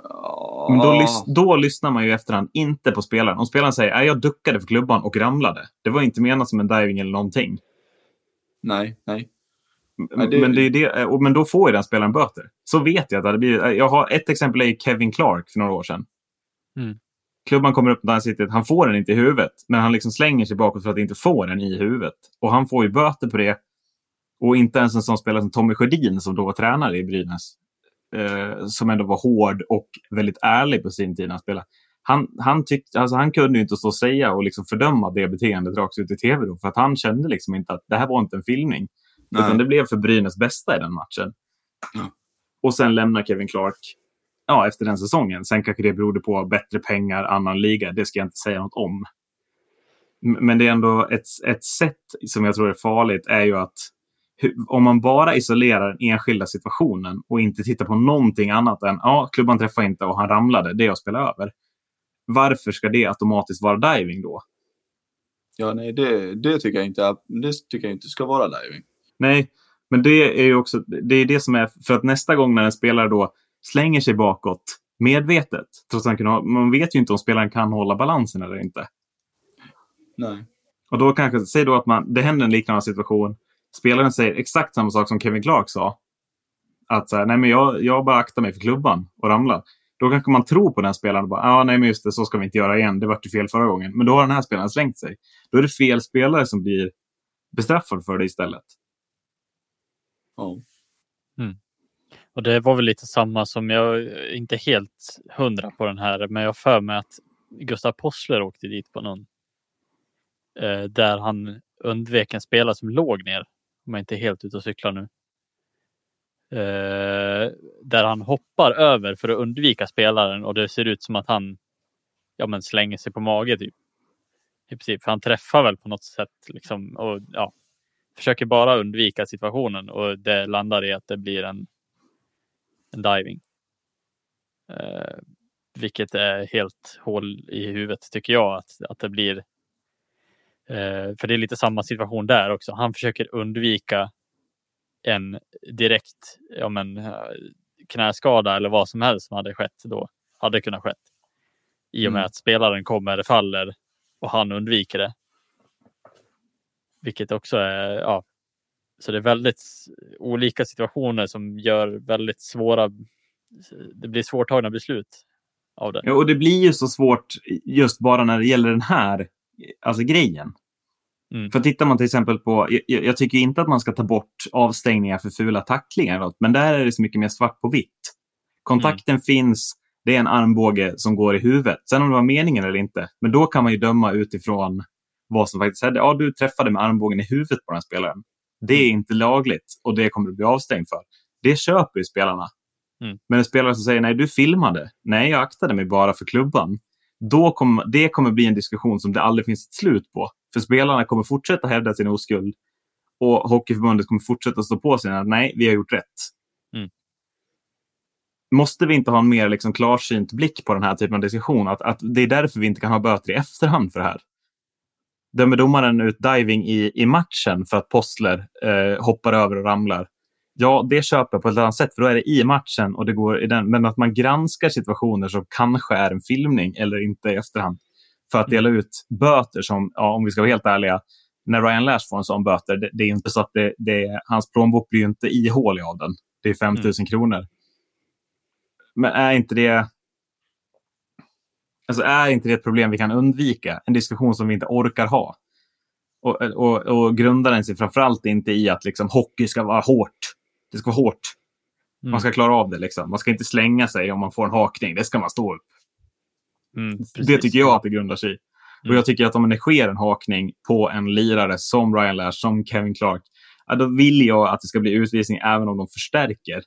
Ja, Men då, lys- då lyssnar man ju efterhand inte på spelaren. Om spelaren säger att jag duckade för klubban och ramlade. Det var inte menat som en diving eller någonting. Nej, nej. M- Nej, det- Men, det är det, eh, men då får ju den spelaren böter. Så vet jag att det hade blivit. Jag har ett exempel är Kevin Clark för några år sedan. Mm. Klubban kommer upp mot ansiktet. Han får den inte i huvudet, men han liksom slänger sig bakåt för att inte få den i huvudet. Och han får ju böter på det. Och inte ens en sån spelare som Tommy Sjödin som då var tränare i Brynäs. Eh, som ändå var hård och väldigt ärlig på sin tid när han spelade. Han, han, tyckte, alltså han kunde inte stå och säga och liksom fördöma det beteendet rakt ut i tv då. För att han kände liksom inte att det här var inte en filmning. nej. Utan det blev för Brynäs bästa i den matchen. Ja. Och sen lämnar Kevin Clark ja, efter den säsongen. Sen kanske det berodde på bättre pengar, annan liga. Det ska jag inte säga något om. Men det är ändå ett, ett sätt som jag tror är farligt är ju att om man bara isolerar den enskilda situationen och inte tittar på någonting annat än ja, klubban träffade inte och han ramlade, det är att spela över. Varför ska det automatiskt vara diving då? Ja, nej, det, det, tycker jag inte, det tycker jag inte ska vara diving. Nej, men det är ju också det, är det som är för att nästa gång när en spelare då slänger sig bakåt medvetet, trots att han kan ha, man vet ju inte om spelaren kan hålla balansen eller inte. Nej. Och då kanske, säg då att man, det händer en liknande situation. Spelaren säger exakt samma sak som Kevin Clark sa. Att så här, nej men jag, jag bara aktar mig för klubban och ramlar. Då kanske man tror på den spelaren och bara, ja ah, nej men just det, så ska vi inte göra igen. Det vart ju fel förra gången. Men då har den här spelaren slängt sig. Då är det fel spelare som blir bestraffad för det istället. Ja. Och det var väl lite samma som jag inte helt hundra på den här, men jag har för mig att Gustav Possler åkte dit på någon. Eh, där han undvek en spelare som låg ner. Om jag inte är helt ute och cyklar nu. Eh, där han hoppar över för att undvika spelaren och det ser ut som att han ja, men slänger sig på mage typ. I princip, för han träffar väl på något sätt liksom och ja, försöker bara undvika situationen och det landar i att det blir en en diving. Eh, vilket är helt hål i huvudet tycker jag att, att det blir. Eh, för det är lite samma situation där också. Han försöker undvika en direkt ja, men, eh, knäskada eller vad som helst som hade skett då. Hade kunnat skett. I och med Mm. att spelaren kommer, faller och han undviker det. Vilket också är, ja, så det är väldigt olika situationer som gör väldigt svåra, det blir svårtagna beslut av det. Ja, och det blir ju så svårt just bara när det gäller den här alltså, grejen. Mm. För tittar man till exempel på, jag, jag tycker inte att man ska ta bort avstängningar för fula tacklingar, eller något, men där är det så mycket mer svart på vitt. Kontakten finns, det är en armbåge som går i huvudet. Sen om det var meningen eller inte, men då kan man ju döma utifrån vad som faktiskt hände. Ja, du träffade med armbågen i huvudet på den här spelaren. Det är inte lagligt och det kommer du bli avstängd för. Det köper ju spelarna. Mm. Men en spelare som säger nej, du filmade. Nej, jag aktade mig bara för klubban. Då kommer, det kommer bli en diskussion som det aldrig finns ett slut på. För spelarna kommer fortsätta hävda sin oskuld och Hockeyförbundet kommer fortsätta stå på sig att nej, vi har gjort rätt. Mm. Måste vi inte ha en mer liksom klarsynt blick på den här typen av diskussion? Att, att det är därför vi inte kan ha böter i efterhand för det här. Dömer domaren ut diving i, i matchen för att Postler eh, hoppar över och ramlar? Ja, det köper jag på ett annat sätt, för då är det i matchen. och det går i den. Men att man granskar situationer som kanske är en filmning eller inte i efterhand för att dela ut böter som, ja, om vi ska vara helt ärliga, när Ryan Lash får en sån böter, det, det är inte så att det, det, hans plånbok blir inte ihålig av den. Det är 5 000 mm. kronor. Men är inte det... Alltså är inte det ett problem vi kan undvika? En diskussion som vi inte orkar ha. Och, och, och grundar den sig framförallt inte i att liksom, hockey ska vara hårt. Det ska vara hårt. Mm. Man ska klara av det. Liksom. Man ska inte slänga sig om man får en hakning. Det ska man stå upp. Mm, det tycker jag att det grundar sig i. Mm. Och jag tycker att om det sker en hakning på en lirare som Ryan Lash, som Kevin Clark, ja, då vill jag att det ska bli utvisning även om de förstärker.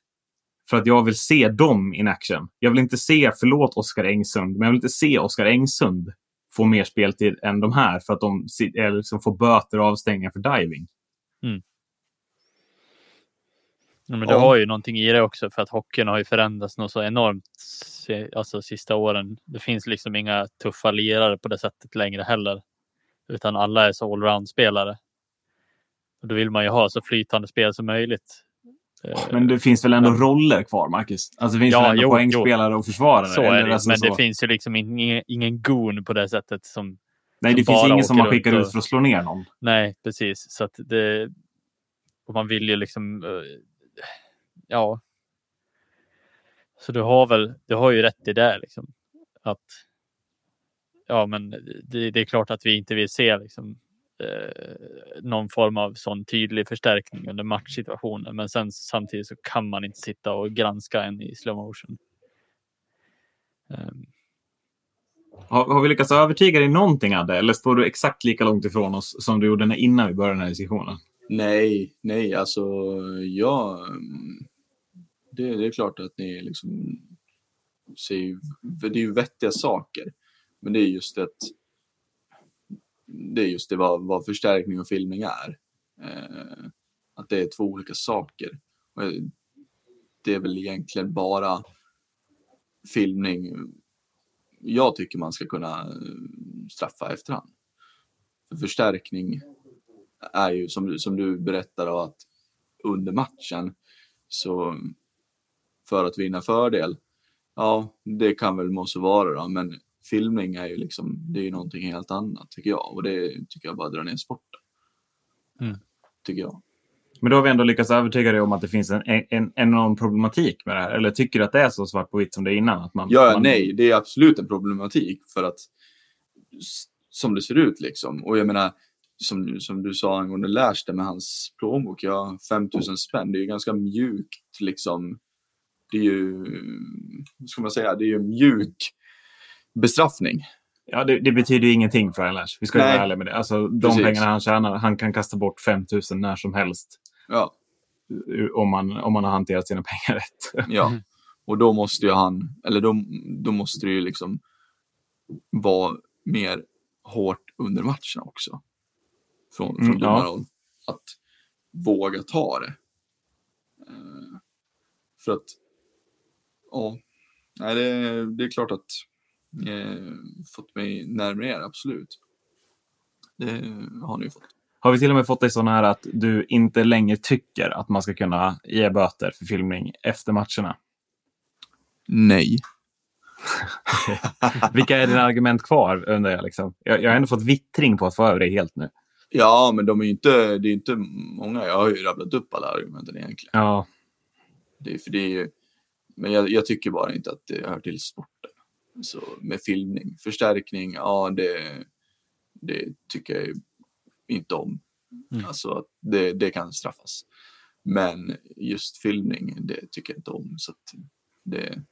För att jag vill se dem in action. Jag vill inte se, förlåt Oskar Engsund, men jag vill inte se Oskar Engsund få mer speltid än de här för att de liksom får böter och avstängningar för diving. Mm. Ja, men det har ju någonting i det också för att hockeyn har ju förändrats något så enormt alltså sista åren. Det finns liksom inga tuffa lirare på det sättet längre heller, utan alla är så allround-spelare. Och då vill man ju ha så flytande spel som möjligt. Men det finns väl ändå roller kvar, Marcus? Alltså det finns ja, väl ändå jo, poängspelare jo. och försvarare? Så är det, alltså men så. det finns ju liksom ingen, ingen gon på det sättet som Nej, det finns ingen som man skickar ut för att slå ner någon. Nej, precis. Så att det... Och man vill ju liksom... Eh, ja, så du har väl, du har ju rätt i det liksom. Att ja, men det, det är klart att vi inte vill se liksom, eh, någon form av sån tydlig förstärkning under matchsituationen. Men sen samtidigt så kan man inte sitta och granska en i slow motion. Um. Har, har, vi lyckats övertyga dig någonting Adde? Eller står du exakt lika långt ifrån oss som du gjorde innan vi började den här diskussionen? Nej, nej, alltså jag det, det är klart att ni liksom säger, det är ju vettiga saker. Men det är just det det är just det vad, vad förstärkning och filmning är. Eh, att det är två olika saker. Och det är väl egentligen bara filmning jag tycker man ska kunna eh, straffa efterhand. För förstärkning är ju som, som du berättar att under matchen så för att vinna fördel. Ja, det kan väl måste vara då, men filmning är ju liksom, det är ju någonting helt annat tycker jag och det tycker jag bara drar ner sporten. Mm. Tycker jag. Men då har vi ändå lyckats övertyga dig om att det finns en, en enorm problematik med det här. Eller tycker du att det är så svart på vitt som det är innan? Att man, ja, man... nej, det är absolut en problematik för att som det ser ut liksom. Och jag menar, som, som du sa angående Lärste med hans plånbok, ja, 5000 spänn, det är ju ganska mjukt liksom det är ju, vad ska man säga, det är ju mjuk bestraffning. Ja, det, det betyder ju ingenting för Lash. Vi ska Nej. vara ärliga med det. Alltså, de Precis. pengarna han tjänar, han kan kasta bort 5 000 när som helst. Ja. Om man, om man har hanterat sina pengar rätt. Ja, och då måste ju han, eller då, då måste det ju liksom vara mer hårt under matchen också. Från, från mm, domarroll. Ja. Att våga ta det. Uh, för att ja, Nej, det, det är klart att eh, fått mig närmare er, absolut. Det har ni fått. Har vi till och med fått dig så nära att du inte längre tycker att man ska kunna ge böter för filmning efter matcherna? Nej. Vilka är dina argument kvar undrar jag, liksom? jag. Jag har ändå fått vittring på att få över dig helt nu. Ja, men de är inte, det är inte många. Jag har ju rabblat upp alla argumenten egentligen. Ja. Det är, för det är ju, men jag, jag, tycker bara inte att det hör till sporten. Så med filmning, förstärkning, ja det, det tycker jag inte om. Mm. Alltså det, det kan straffas. Men just filmning, det tycker jag inte om. Så det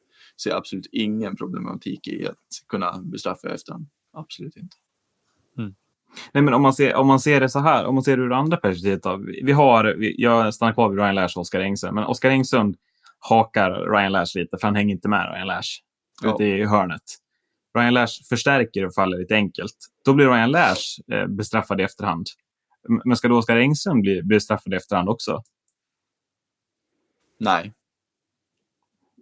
ser absolut ingen problematik i att kunna bestraffa efterhand. Absolut inte. Mm. Nej, men om man, ser, om man ser det så här, om man ser det ur andra perspektivet. Då. Vi har, jag stannar kvar vid Ryan Lash och Oskar Engsund, men Oskar Engsund hakar Ryan Lash lite, för han hänger inte med Ryan Lash Ja. ute i hörnet. Ryan Lash förstärker och faller lite enkelt. Då blir Ryan Lash eh, bestraffad i efterhand. Men ska då Oskar Engsund bli bestraffad i efterhand också? Nej.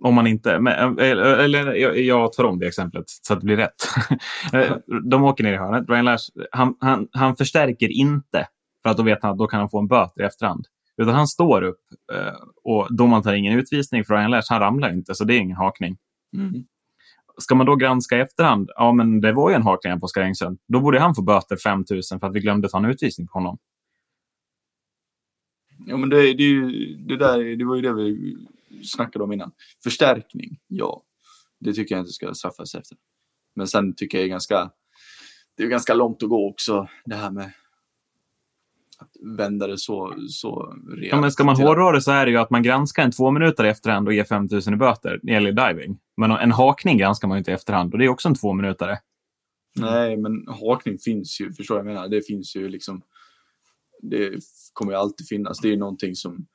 Om man inte... Men, eller, eller jag, tar om det exemplet så att det blir rätt. Eh, De åker ner i hörnet. Ryan Lash, han, han, han förstärker inte för att då vet han att då kan han få en böter i efterhand. Utan han står upp eh, och domaren tar ingen utvisning för Ryan Lash. Han ramlar inte, så det är ingen hakning. Mm. Ska man då granska i efterhand? Ja, men det var ju en hakning på Oskar Engsund. Då borde han få böter 5 000 för att vi glömde ta en utvisning på honom. Ja, men det, det, det, där, det var ju det vi snackade om innan. Förstärkning, ja. Det tycker jag inte ska straffas efter. Men sen tycker jag det är ganska, det är ganska långt att gå också, det här med att vända det så, så rejält. Ja, men ska man hårdra det så är det ju att man granskar en två minuter i efterhand och ger 5 000 i böter. när Det gäller diving. Men en hakning granskar man ju inte i efterhand och det är också en två minuter. Nej, men hakning finns ju, förstår jag menar? Det finns ju liksom, det kommer ju alltid finnas. Det är ju någonting som,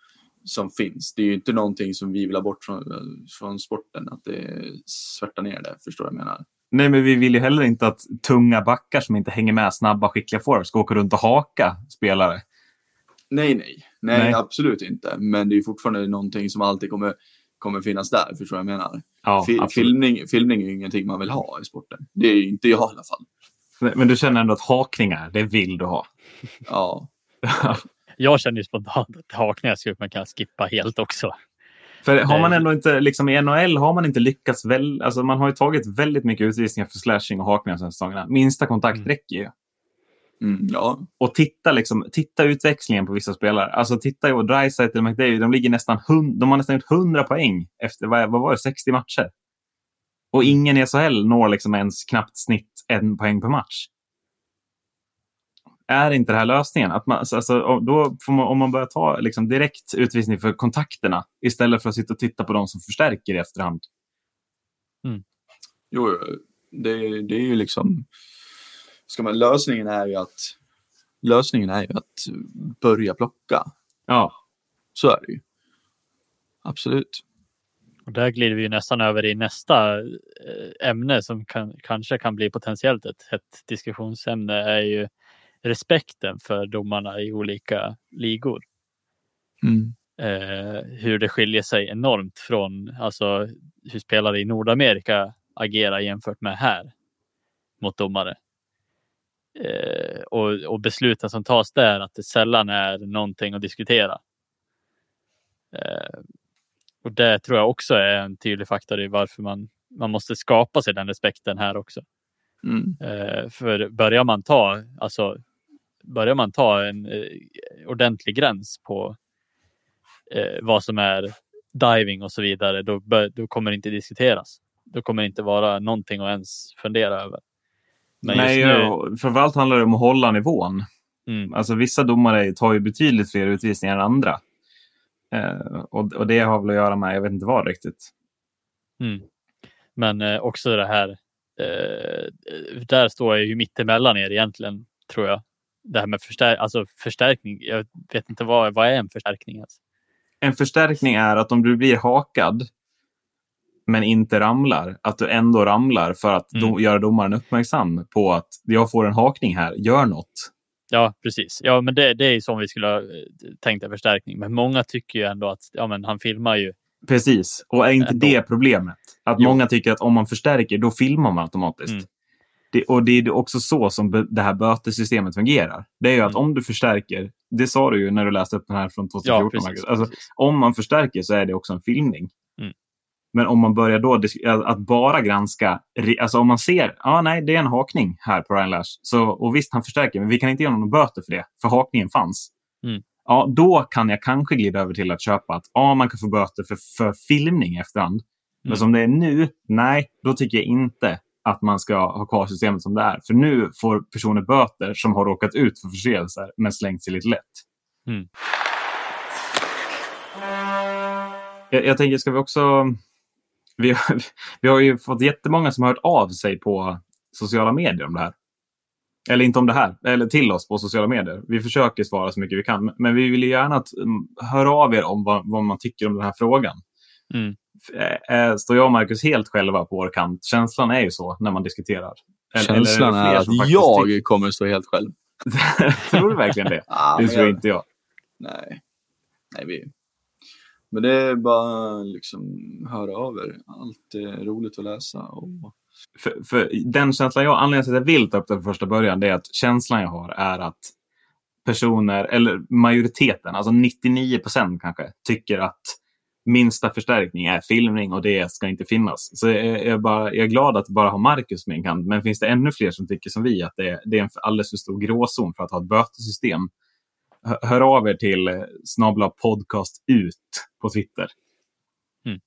som finns. Det är ju inte någonting som vi vill ha bort från, från sporten, att det svärtar ner det, förstår jag menar? Nej, men vi vill ju heller inte att tunga backar som inte hänger med snabba, skickliga forwards ska åka runt och haka spelare. Nej, nej, nej, Nej. absolut inte. Men det är ju fortfarande någonting som alltid kommer, kommer finnas där, förstår jag vad jag menar? Ja, Fi- absolut. filmning, filmning är ju ingenting man vill ha i sporten. Det är ju inte jag i alla fall. Men- Men du känner ändå att hakningar, det vill du ha. Ja, Jag känner ju spontant att hakningar skulle man kunna skippa helt också. För har man ändå inte, liksom i NHL har man inte lyckats väl, alltså man har ju tagit väldigt mycket utvisningar för slashing och hakningar senaste säsongerna. Minsta kontakt Mm. räcker ju. mm, ja, Och titta, liksom, titta utväxlingen på vissa spelare. Alltså titta ju, Dreisaitl och McDavid, de ligger nästan hund, de har nästan gjort 100 poäng efter, vad, vad var det, 60 matcher. Och ingen i SHL når liksom ens knappt snitt en poäng per match. Är inte det här lösningen? Att man, alltså, och då får man, om man börjar ta liksom, direkt utvisning för kontakterna istället för att sitta och titta på de som förstärker i efterhand. jo, det, det är ju liksom, ska man, lösningen är ju att, lösningen är ju att börja plocka. Ja, Så är det ju. Absolut. Och där glider vi ju nästan över i nästa eh, ämne som kan, kanske kan bli potentiellt ett hett diskussionsämne är ju respekten för domarna i olika ligor. Mm. Eh, hur det skiljer sig enormt från alltså, hur spelare i Nordamerika agerar jämfört med här mot domare. Eh, och, och besluten som tas där, att det sällan är någonting att diskutera. Eh, och det tror jag också är en tydlig faktor i varför man, man måste skapa sig den respekten här också. Mm. Eh, för börjar man ta, alltså, börjar man ta en eh, ordentlig gräns på eh, vad som är diving och så vidare, då, bör, då kommer det inte diskuteras. Då kommer det inte vara någonting att ens fundera över. Men Nej, nu, framförallt handlar det om att hålla nivån. mm, Alltså vissa domare tar ju betydligt fler utvisningar än andra. Eh, och, och det har väl att göra med, jag vet inte vad riktigt. mm. men eh, också det här, eh, där står jag ju mittemellan er egentligen, tror jag. Det här med förstär- alltså förstärkning, jag vet inte vad, vad är en förstärkning? Alltså? En förstärkning är att om du blir hakad men inte ramlar, att du ändå ramlar för att Mm. do- göra domaren uppmärksam på att jag får en hakning här, gör något. Ja, precis. Ja, men det, det är som vi skulle ha eh, tänkt en förstärkning. Men många tycker ju ändå att ja, men han filmar ju. Precis, och är inte Ändå. det problemet? Att Jo. många tycker att om man förstärker, då filmar man automatiskt. Mm. Det, och det är också så som det här bötesystemet fungerar. Det är ju att Mm. om du förstärker, det sa du ju när du läste upp den här från 2014, Ja, precis. Alltså, precis. om man förstärker så är det också en filmning. Mm. Men om man börjar då att bara granska, alltså om man ser, ja nej det är en hakning här på Ryan Lash. Så, och visst han förstärker, men vi kan inte ge honom böter för det, för hakningen fanns. Mm. Ja, då kan jag kanske glida över till att köpa att ja, man kan få böter för, för filmning i efterhand. Men Mm. som det är nu, nej, då tycker jag inte att man ska ha kvar systemet som det är. För nu får personer böter som har råkat ut för förseelser men slängt sig lite lätt. Mm. Jag, jag tänker, ska vi också... Vi, har- vi har ju fått jättemånga som har hört av sig på sociala medier om det här. eller inte om det här, eller till oss på sociala medier. Vi försöker svara så mycket vi kan, men vi vill gärna att um, höra av er om vad, vad man tycker om den här frågan. Mm. Äh, står jag och Marcus helt själva på vår kant? Känslan är ju så när man diskuterar. Eller, Känslan eller är, är att jag tycker... kommer stå helt själv. tror du verkligen det? ah, det tror jag... inte jag. Nej. Nej, vi... Men det är bara liksom höra av er. Allt är roligt att läsa. Och... För, för den känslan jag, anledningen till att jag vill ta upp det från första början, det är att känslan jag har är att personer, eller majoriteten, alltså 99 procent kanske, tycker att minsta förstärkning är filmning och det ska inte finnas. Så jag är, bara, jag är glad att bara ha Marcus med en kant. Men finns det ännu fler som tycker som vi att det är, det är en alldeles för stor gråzon för att ha ett bötesystem? Hör av er till snabla podcast ut på Twitter. Mm.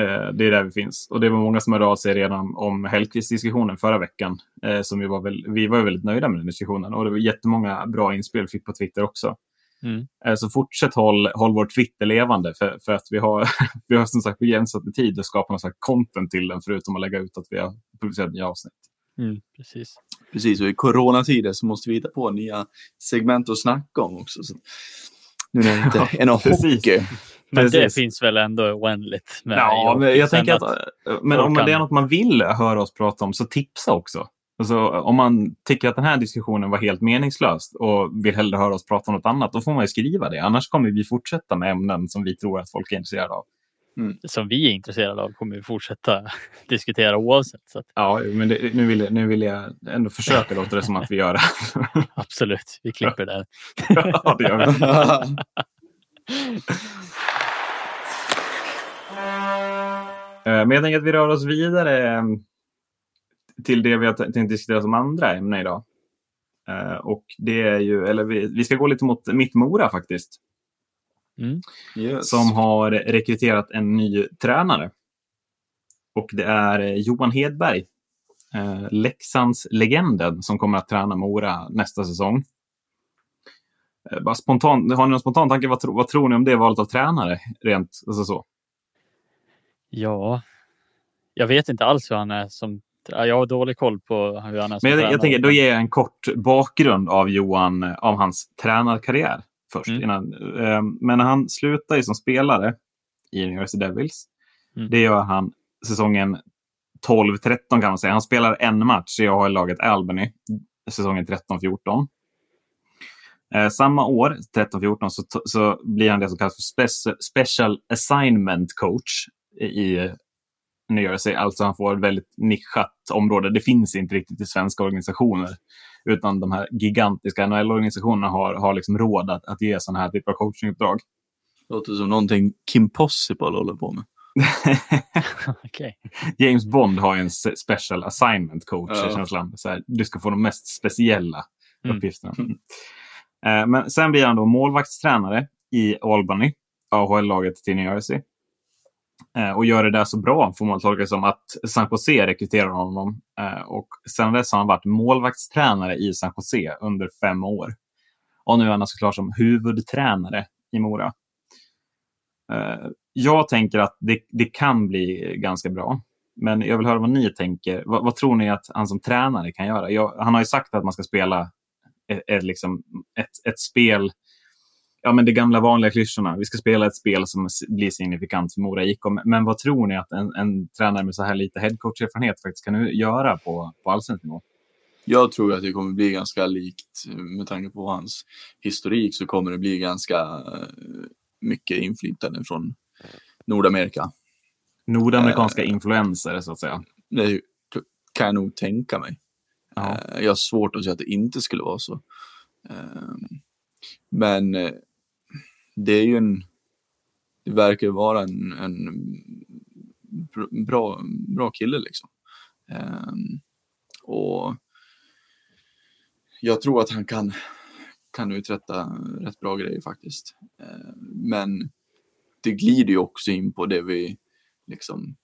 Eh, det är där vi finns. Och det var många som hörde av sig redan om Hellkvist-diskussionen förra veckan. Eh, som vi, var väl, vi var väldigt nöjda med den diskussionen. Och det var jättemånga bra inspel vi fick på Twitter också. Mm. Eh, så fortsätt håll, håll vår Twitter levande för, för att vi har, vi har som sagt begränsat med tid att skapa slags content till den förutom att lägga ut att vi har publicerat nya avsnitt. Mm, precis. Precis, och i coronatider så måste vi hitta på nya segment att snacka om också. Så nu när det inte är någon hockey. Men precis. det finns väl ändå oändligt. Med ja, men jag tänker att, att men om kan... det är något man vill höra oss prata om så tipsa också. Alltså, om man tycker att den här diskussionen var helt meningslös och vill hellre höra oss prata om något annat, då får man ju skriva det. Annars kommer vi fortsätta med ämnen som vi tror att folk är intresserade av. Mm. Som vi är intresserade av kommer vi fortsätta diskutera oavsett. Så att... Ja, men det, nu, vill jag, nu vill jag ändå försöka låta det som att vi gör det. Absolut, vi klipper där. ja, det gör vi. Eh, men jag tänker att vi rör oss vidare till det vi har tänkt diskutera som andra ämne idag. Uh, och det är ju, eller vi, vi ska gå lite mot Mittmora faktiskt. Mm. Yes. Som har rekryterat en ny tränare. Och det är Johan Hedberg, uh, Leksands legenden som kommer att träna Mora nästa säsong. Uh, bara spontan, har ni någon spontan tanke? Vad, tro, vad tror ni om det valet av tränare? Rent alltså så. Ja, jag vet inte alls hur han är som jag har dålig koll på hur han är Men jag, jag tänker, då ger jag en kort bakgrund av Johan, av hans tränarkarriär först. Mm. Innan, eh, men han slutar som spelare i New Jersey Devils, mm. det gör han säsongen 12-13 kan man säga. Han spelar en match i AHL-laget Albany säsongen 13-14. Eh, samma år, 13-14, så, så blir han det som kallas för Special Assignment Coach i New. Alltså han får ett väldigt nischat område. Det finns inte riktigt i svenska organisationer. Utan de här gigantiska NHL-organisationerna har, har liksom råd att, att ge sådana här typer av coachinguppdrag. Låter som någonting Kim Possible håller på med. okay. James Bond har ju en special assignment coach ja. känslan. Så här, du ska få de mest speciella mm. uppgifterna. Mm. Uh, men sen blir han då målvaktstränare i Albany, AHL-laget till New Jersey. Eh, och gör det där så bra, får man tolka det som, att San Jose rekryterar honom. Eh, och sedan dess har han varit målvaktstränare i San Jose under fem år. Och nu är han alltså såklart som huvudtränare i Mora. Eh, jag tänker att det, det kan bli ganska bra. Men jag vill höra vad ni tänker. Vad, vad tror ni att han som tränare kan göra? Jag, han har ju sagt att man ska spela ett, ett, liksom, ett, ett spel ja, men de gamla vanliga klyschorna. Vi ska spela ett spel som blir signifikant för Mora IK. Men vad tror ni att en, en tränare med så här lite headcoach-erfarenhet faktiskt kan göra på, på allsvensk nivå? Jag tror att det kommer bli ganska likt. Med tanke på hans historik så kommer det bli ganska eh, mycket inflytande från Nordamerika. Nordamerikanska uh, influenser så att säga. Det kan jag nog tänka mig. Uh, jag har svårt att säga att det inte skulle vara så. Uh, men det är ju en, det verkar vara en, en bra, bra kille liksom. Um, och jag tror att han kan, kan uträtta rätt bra grejer faktiskt. Uh, men det glider ju också in på det vi liksom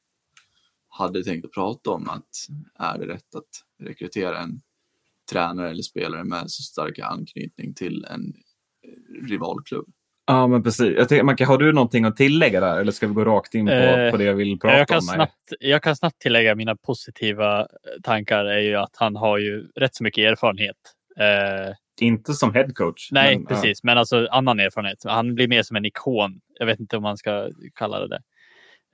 hade tänkt att prata om, att är det rätt att rekrytera en tränare eller spelare med så stark anknytning till en rivalklubb? Ja, men precis. Jag tänker, Macke, har du någonting att tillägga där eller ska vi gå rakt in på, Eh, på det jag vill prata Jag kan, om? snabbt, jag kan snabbt tillägga mina positiva eh, tankar är ju att han har ju rätt så mycket erfarenhet. Eh, Inte som headcoach. nej, men, precis, men alltså annan erfarenhet. Han blir mer som en ikon. Jag vet inte om man ska kalla det det.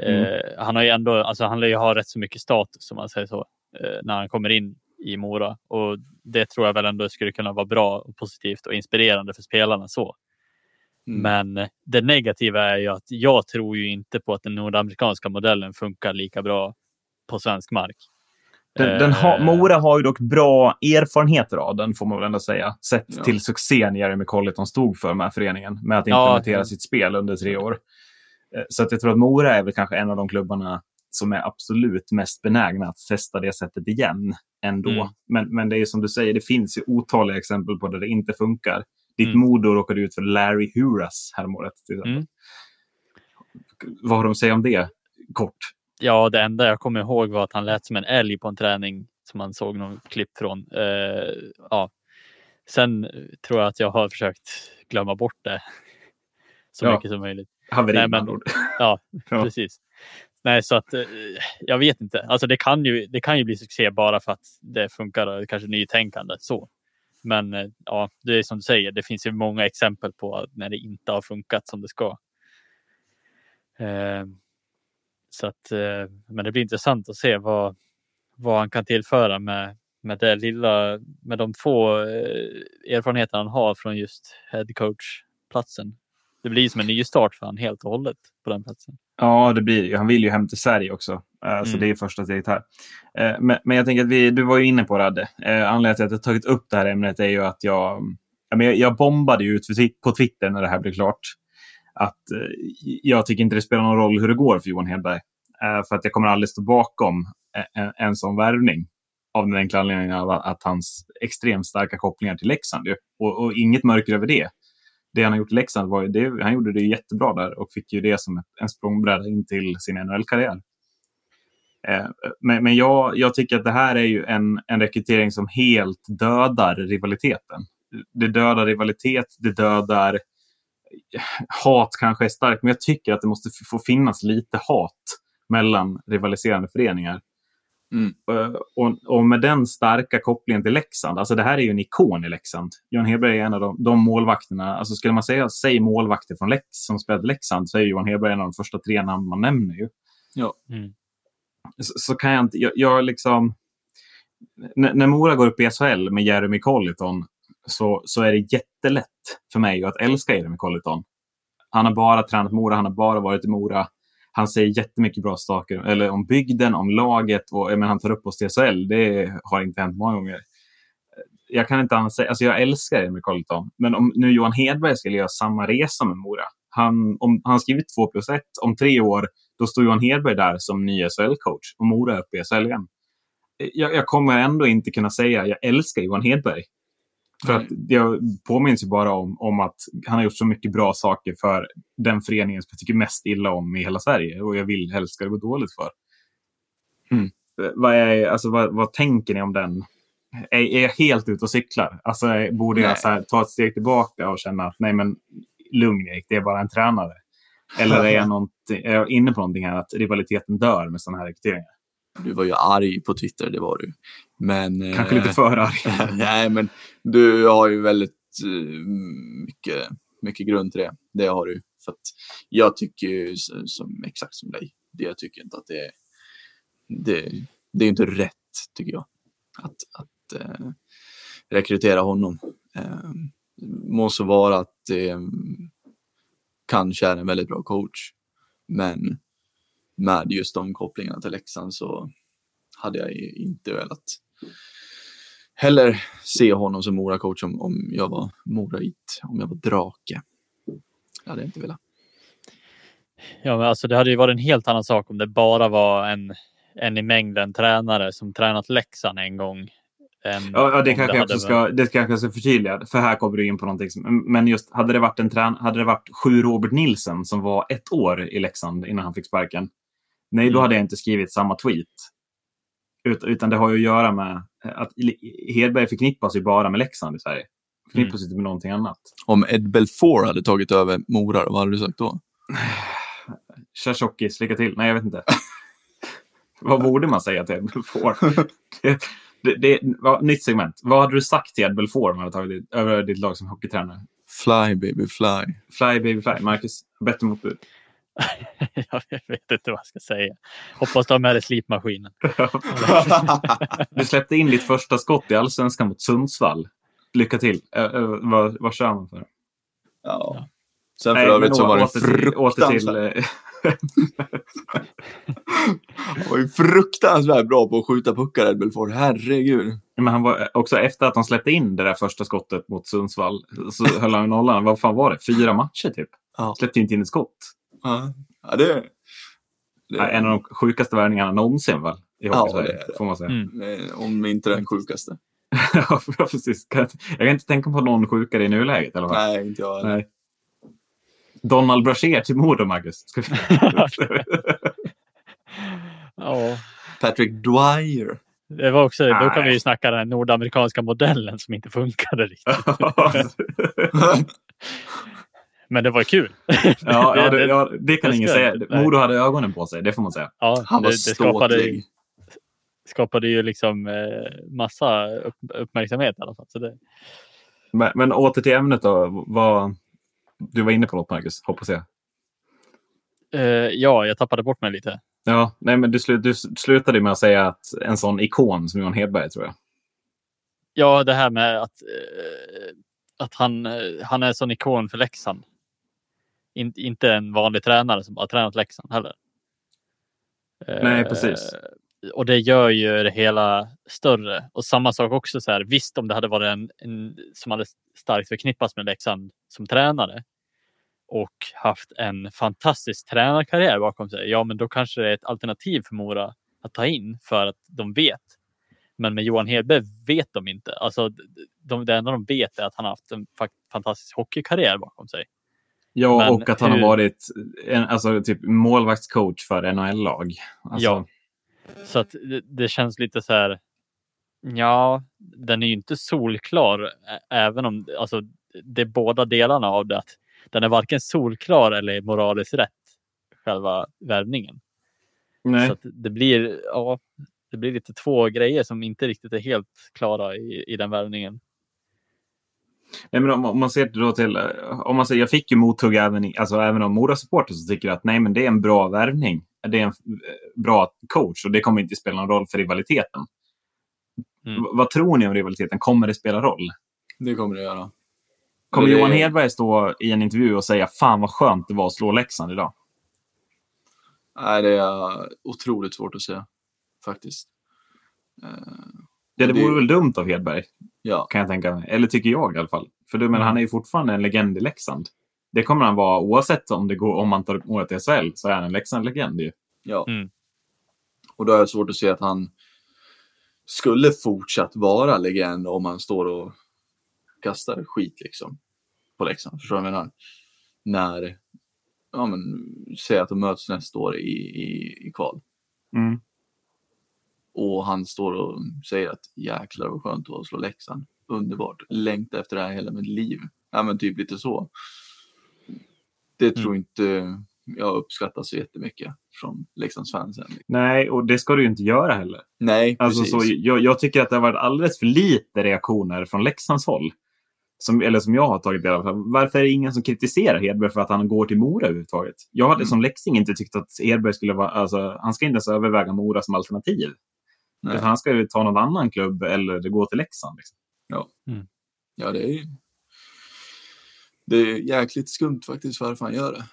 Mm. Eh, han har ju ändå, alltså han lär ju ha rätt så mycket status om man säger så, eh, när han kommer in i Mora. Och det tror jag väl ändå skulle kunna vara bra och positivt och inspirerande för spelarna så. Mm. Men det negativa är ju att jag tror ju inte på att den nordamerikanska modellen funkar lika bra på svensk mark. Den, den ha, Eh, Mora har ju dock bra erfarenheter av den, får man väl ändå säga. Sett Ja. till succén Jeremy Colleton stod för med föreningen, med att Ja. implementera sitt spel under tre år. Eh, Så att jag tror att Mora är väl kanske en av de klubbarna som är absolut mest benägna att testa det sättet igen ändå. Mm. Men, men det är ju som du säger, det finns ju otaliga exempel på där det inte funkar. Ditt Mm. Modo råkade ut för Larry Huras häromåret. Mm. Vad har de att säga om det? Kort. Ja, det enda jag kommer ihåg var att han lät som en älg på en träning som man såg någon klipp från. Eh, ja. Sen tror jag att jag har försökt glömma bort det så Ja. mycket som möjligt. Haveri Nej, men-. Ja, Ja. precis. Nej, så att eh, jag vet inte. Alltså det kan ju, det kan ju bli succé bara för att det funkar och kanske nytänkande så. Men eh, ja, det är som du säger, det finns ju många exempel på när det inte har funkat som det ska. Eh, så att, eh, men det blir intressant att se vad, vad han kan tillföra med, med det lilla, med de få eh, erfarenheter han har från just headcoach-platsen. Det blir som en ny start för han helt och hållet på den platsen. Ja, det blir det. Han vill ju hem till Sverige också. Eh, Så Mm. det är första steget här. Eh, Men, men jag tänker att vi, du var ju inne på det, Adde. Eh, Anledningen till att jag tagit upp det här ämnet är ju att jag, jag, jag bombade ut på Twitter när det här blev klart. Att jag tycker inte det spelar någon roll hur det går för Johan Hedberg. För att jag kommer aldrig stå bakom en, en, sån värvning. Av den enkla anledningen av att hans extremt starka kopplingar till Leksand. Och, och inget mörker över det det han har gjort i Leksand var det, han gjorde det jättebra där och fick ju det som ett, en språngbräda in till sin NHL-karriär. Eh, men men jag, jag tycker att det här är ju en, en rekrytering som helt dödar rivaliteten. Det dödar rivalitet, det dödar... Hat kanske är starkt, men jag tycker att det måste få finnas lite hat mellan rivaliserande föreningar. Mm. Eh, Och, och med den starka kopplingen till Leksand, alltså det här är ju en ikon i Leksand. Johan Hedberg är en av de, de målvakterna, alltså skulle man säga, säg målvakter från Lex, som spelade Leksand, så är Johan Hedberg en av de första tre namn man nämner. Ju. Ja. Mm. Så, så kan jag inte, jag, jag liksom, när, när Mora går upp i SHL med Jeremy Colliton så, så är det jättelätt för mig att älska Jeremy Colliton. Han har bara tränat Mora, han har bara varit i Mora. Han säger jättemycket bra saker eller om bygden, om laget och menar, han tar upp oss till SHL. Det har inte hänt många gånger. Jag kan inte annars säga, alltså jag älskar Jeremy Colliton, men om nu Johan Hedberg skulle göra samma resa med Mora. Han, om, han har skrivit 2 plus 1 om tre år då står Johan Hedberg där som ny SHL-coach och Mora är uppe i SHL igen. Jag, jag kommer ändå inte kunna säga jag älskar Johan Hedberg. För Nej. att jag påminns ju bara om, om att han har gjort så mycket bra saker för den föreningen som jag tycker mest illa om i hela Sverige. Och jag vill helst ska det gå dåligt för. Mm. Vad, är, alltså, vad, vad tänker ni om den? Är, jag helt ute och cyklar? Alltså, borde jag Nej. så här, ta ett steg tillbaka och känna att nej men lugn Erik, det är bara en tränare? Eller är jag, är jag inne på någonting här att rivaliteten dör med sådana här rekryteringar? Du var ju arg på Twitter, det var du. Men, Kanske eh, lite för arg. Nej, men du har ju väldigt eh, mycket, mycket grund till det. Det har du. För jag tycker ju som, exakt som dig. Det, jag tycker inte att det är... Det, det är inte rätt, tycker jag. Att, att eh, rekrytera honom. Eh, må så vara att det eh, kanske är en väldigt bra coach. Men med just de kopplingarna till Leksand så hade jag inte velat heller se honom som Mora-coach om, om jag var Morait, om jag var drake. Det hade jag inte velat. Ja, men alltså det hade ju varit en helt annan sak om det bara var en, en i mängden tränare som tränat Leksand en gång. Ja, ja det kanske hade också ska, det kanske jag ska förtydliga. För här kommer du in på någonting. Som, men just, hade det, varit en trän, hade det varit sju Robert Nilsen som var ett år i Leksand innan han fick sparken. Nej, då Mm. hade jag inte skrivit samma tweet. Ut, utan det har ju att göra med att Hedberg förknippas ju bara med Leksand i Sverige. förknippas mm. med någonting annat. Om Ed Belfour hade tagit över Mora, vad hade du sagt då? Kör tjockis, lycka till. Nej, jag vet inte. vad borde man säga till Ed Belfour? det, va, nytt segment. Vad hade du sagt till Ed Belfour om han hade tagit över ditt lag som hockeytränare? Fly baby fly. Fly baby fly. Marcus, bättre motbud. jag vet inte vad jag ska säga. Hoppas du har med dig slipmaskinen. du släppte in ditt första skott i allsvenskan mot Sundsvall. Lycka till. Uh, vad, vad kör man för? Ja. Sen för Nej, övrigt så var det fruktansvärt. Till, han var ju fruktansvärt bra på att skjuta puckar, Ed Belfort. Herregud. Men han var också efter att han släppte in det där första skottet mot Sundsvall så höll han nollan. Vad fan var det? Fyra matcher typ. Ja. Släppte inte in ett skott. Ja, ja det, det... En av de sjukaste värvningarna någonsin väl? I ja, det, får man säga. Mm. Om inte den sjukaste. ja, precis. Jag kan inte tänka på någon sjukare i nuläget. Eller vad? Nej, inte jag. Nej. Donald Brashear till Modo, Marcus. Ska vi... ja. Patrick Dwyer. Det var också, då kan vi ju snacka den nordamerikanska modellen som inte funkade riktigt. Men det var kul. ja, ja, det, ja, det kan ingen säga. Modo hade ögonen på sig, det får man säga. Ja, Han var det, det skapade, skapade ju liksom eh, massa upp, uppmärksamhet i alla fall. Så det... men, men åter till ämnet då. Vad, du var inne på något Marcus, hoppas jag. Uh, ja, jag tappade bort mig lite. Ja, nej, men du, slu, du slutade med att säga att en sån ikon som Johan Hedberg, tror jag. Ja, det här med att, uh, att han, uh, han är en sån ikon för Leksand. In, inte en vanlig tränare som bara tränat Leksand heller. Nej, precis. Och det gör ju det hela större. Och samma sak också så här. Visst, om det hade varit en, en som hade starkt förknippats med Leksand som tränare och haft en fantastisk tränarkarriär bakom sig. Ja, men då kanske det är ett alternativ för Mora att ta in för att de vet. Men med Johan Hedberg vet de inte. Alltså, de, det enda de vet är att han har haft en fantastisk hockeykarriär bakom sig. Ja, men och att han hur... har varit en, alltså, typ målvaktscoach för NHL-lag. Alltså... Ja, så att det, det, känns lite så här. Ja, den är ju inte solklar, även om alltså, det är båda delarna av det. Att den är varken solklar eller moraliskt rätt, själva värvningen. Nej. Så det blir, ja, det blir lite två grejer som inte riktigt är helt klara i, i den värvningen. Nej, men om, om, man ser då till, om man säger, jag fick ju mothugg även, alltså, även av Mora-supporter som tycker att nej, men det är en bra värvning det är en eh, bra coach och det kommer inte spela någon roll för rivaliteten. Mm. Vad tror ni om rivaliteten? Kommer det spela roll? Det kommer det göra. Kommer det... Johan Hedberg stå i en intervju och säga fan vad skönt det var att slå Leksand idag? Nej, det är otroligt svårt att säga faktiskt. Ja, det, det vore väl dumt av Hedberg. Ja. Kan jag tänka mig. Eller tycker jag i alla fall. För du menar, mm. han är ju fortfarande en legend i Leksand. Det kommer han vara oavsett om, det går, om man tar året till SHL så är han en Leksand-legend ju. Ja. Mm. Och då är det svårt att se att han skulle fortsatt vara legend om han står och kastar skit liksom på Leksand. Förstår du vad jag menar? När, ja men, säg att de möts nästa år i, i, i kval. Mm. Och han står och säger att jäklar vad skönt det var att slå Leksand. Underbart. Längta efter det här hela mitt liv. Ja men typ lite så det tror mm. inte jag uppskattar så jättemycket från Leksandsfansen. Nej, och det ska du ju inte göra heller. Nej, alltså, precis. Så jag, jag, tycker att det har varit alldeles för lite reaktioner från Leksands håll. Som, eller som jag har tagit del av. Varför är det ingen som kritiserar Hedberg för att han går till Mora överhuvudtaget? Jag hade mm. som Leksing inte tyckt att Hedberg skulle vara... Alltså, han ska inte ens överväga Mora som alternativ. Han ska ju ta någon annan klubb eller gå till Leksand. Liksom. Ja. Mm. ja, det är det är jäkligt skumt faktiskt varför han gör det.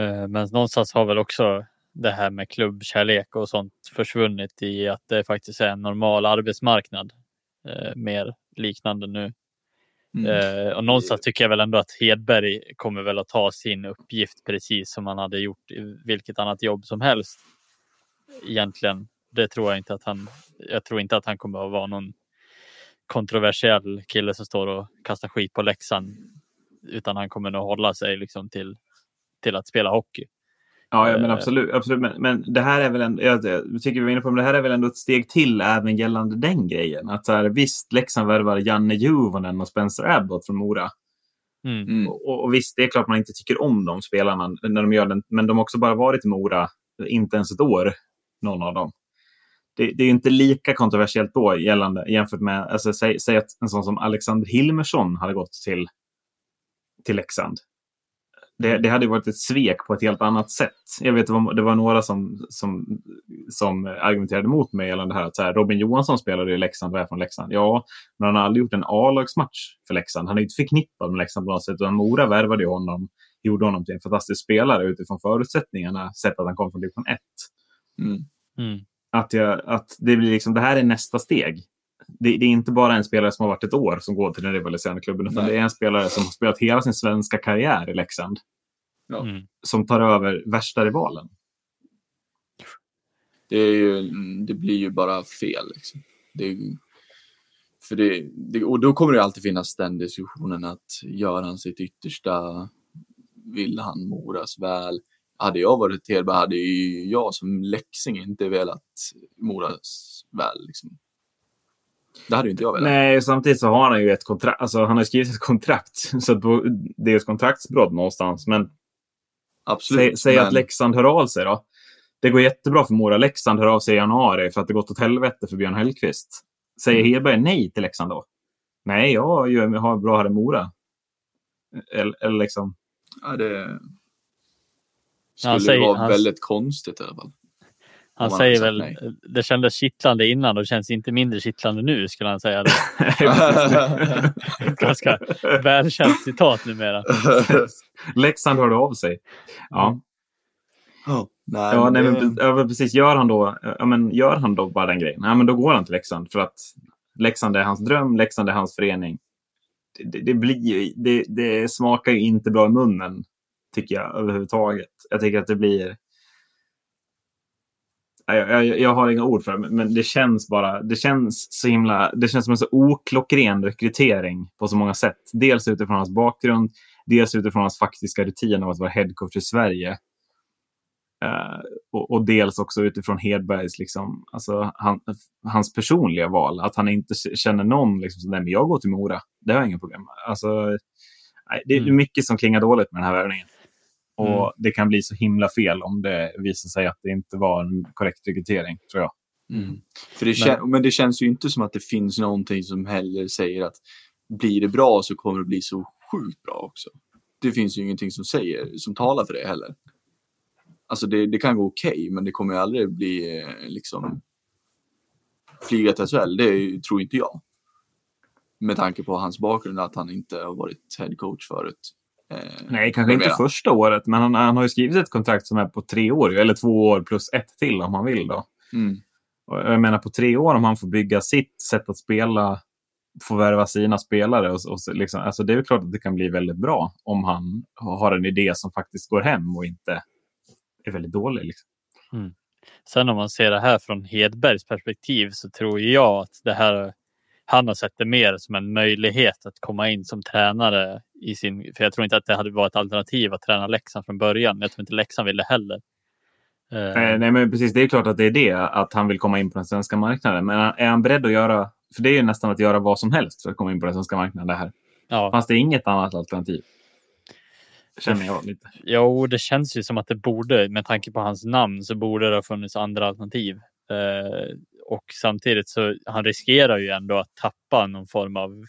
Eh, men någonstans har väl också det här med klubbkärlek och sånt försvunnit i att det faktiskt är en normal arbetsmarknad. Eh, mer liknande nu. Mm. Eh, och någonstans tycker jag väl ändå att Hedberg kommer väl att ta sin uppgift precis som han hade gjort i vilket annat jobb som helst. Egentligen. Det tror jag inte att han. Jag tror inte att han kommer att vara någon kontroversiell kille som står och kastar skit på läxan. Utan han kommer nog hålla sig liksom till, till att spela hockey. Ja, ja men absolut. absolut. Men, men det här är väl ändå, jag, jag tycker vi var inne på, men det här är väl ändå ett steg till även gällande den grejen. Att så här, visst, Leksand värvar Janne Juvonen och Spencer Abbott från Mora. Mm. Mm. Och, och visst, det är klart man inte tycker om de spelarna när de gör den, men de har också bara varit i Mora, inte ens ett år, någon av dem. Det, det är ju inte lika kontroversiellt då gällande, jämfört med, alltså, säg, säg att en sån som Alexander Hilmersson hade gått till, till Leksand. Det, det hade varit ett svek på ett helt annat sätt. Jag vet det var, det var några som, som, som argumenterade mot mig gällande det här. Att så här, Robin Johansson spelade i Leksand och är från Leksand. Ja, men han har aldrig gjort en A-lagsmatch för Leksand. Han är inte förknippad med Leksand på något sätt. Utan Mora värvade honom, gjorde honom till en fantastisk spelare utifrån förutsättningarna, sett att han kom från division 1. Mm. Mm. Att, jag, att det, blir liksom, det här är nästa steg. Det, det är inte bara en spelare som har varit ett år som går till den rivaliserande klubben, utan Nej. det är en spelare som har spelat hela sin svenska karriär i Leksand, Ja. Mm. som tar över värsta rivalen. Det, är ju, det blir ju bara fel. Liksom. Det, för det, det, och då kommer det alltid finnas den diskussionen att gör han sitt yttersta, vill han Moras väl? Hade jag varit Hedberg hade ju jag som läxing inte velat Moras väl. Liksom. Det hade ju inte jag velat. Nej, samtidigt så har han ju ett kontrakt. Alltså, han har skrivit ett kontrakt. Så det är ett kontraktsbrott någonstans. Men Absolut. säg, säg men, att Leksand hör av sig då. Det går jättebra för Mora. Leksand hör av sig i januari för att det gått åt helvete för Björn Hellkvist. Säger Mm. Hedberg nej till Leksand då? Nej, jag har bra här i Mora. Eller, eller liksom... ja, det skulle Han säger- vara han- väldigt konstigt i alla fall. Han säger väl, sagt det kändes kittlande innan och känns inte mindre kittlande nu skulle han säga. Ett ganska välkänt citat numera. Leksand hörde av sig. Ja. Ja, nej, Ja, men nej, men, ja, men precis. Gör han, då, ja, men gör han då bara den grejen? Ja, men då går han till Leksand. För att Leksand är hans dröm, Leksand är hans förening. Det, det, det, blir ju, det, det smakar ju inte bra i munnen, tycker jag överhuvudtaget. Jag tycker att det blir... Ja, Jag, jag, jag har inga ord för det, men- det känns bara... Det känns så himla... Det känns som en så oklockren rekrytering på så många sätt. Dels utifrån hans bakgrund, dels utifrån hans faktiska rutin av att vara headcoach i Sverige. Eh, och, och dels också utifrån Hedbergs, liksom, alltså, han, hans personliga val. Att han inte känner någon, liksom, så, nej, men jag går till Mora. Det har jag inga problem med. Alltså, det är Mm. mycket som klingar dåligt med den här värvningen. Och Mm. det kan bli så himla fel om det visar sig att det inte var en korrekt rekrytering, tror jag. Mm. För det kän- men det känns ju inte som att det finns någonting som heller säger att blir det bra så kommer det bli så sjukt bra också. Det finns ju ingenting som säger, som talar för det heller. Alltså det, det kan gå okej, men det kommer ju aldrig bli eh, liksom flyga till SHL. Det tror inte jag. Med tanke på hans bakgrund, att han inte har varit headcoach förut. Eh, Nej, kanske inte första året, men han, han har ju skrivit ett kontrakt som är på tre år, eller två år plus ett till om han vill. då. Mm. Och jag menar på tre år, om han får bygga sitt sätt att spela, få värva sina spelare. Och, och så liksom, alltså det är väl klart att det kan bli väldigt bra om han har en idé som faktiskt går hem och inte är väldigt dålig. Liksom. Sen om man ser det här från Hedbergs perspektiv så tror jag att det här han har sett det mer som en möjlighet att komma in som tränare i sin. För jag tror inte att det hade varit ett alternativ att träna Leksand från början. Jag tror inte Leksand ville heller. Eh, Eh, nej, men precis, det är klart att det är det, att han vill komma in på den svenska marknaden. Men är han beredd att göra, för det är ju nästan att göra vad som helst för att komma in på den svenska marknaden det här. ja. Fast det inget annat alternativ. Känner jag lite. Jo, det känns ju som att det borde, med tanke på hans namn, så borde det ha funnits andra alternativ. Eh, och samtidigt så han riskerar ju ändå att tappa någon form av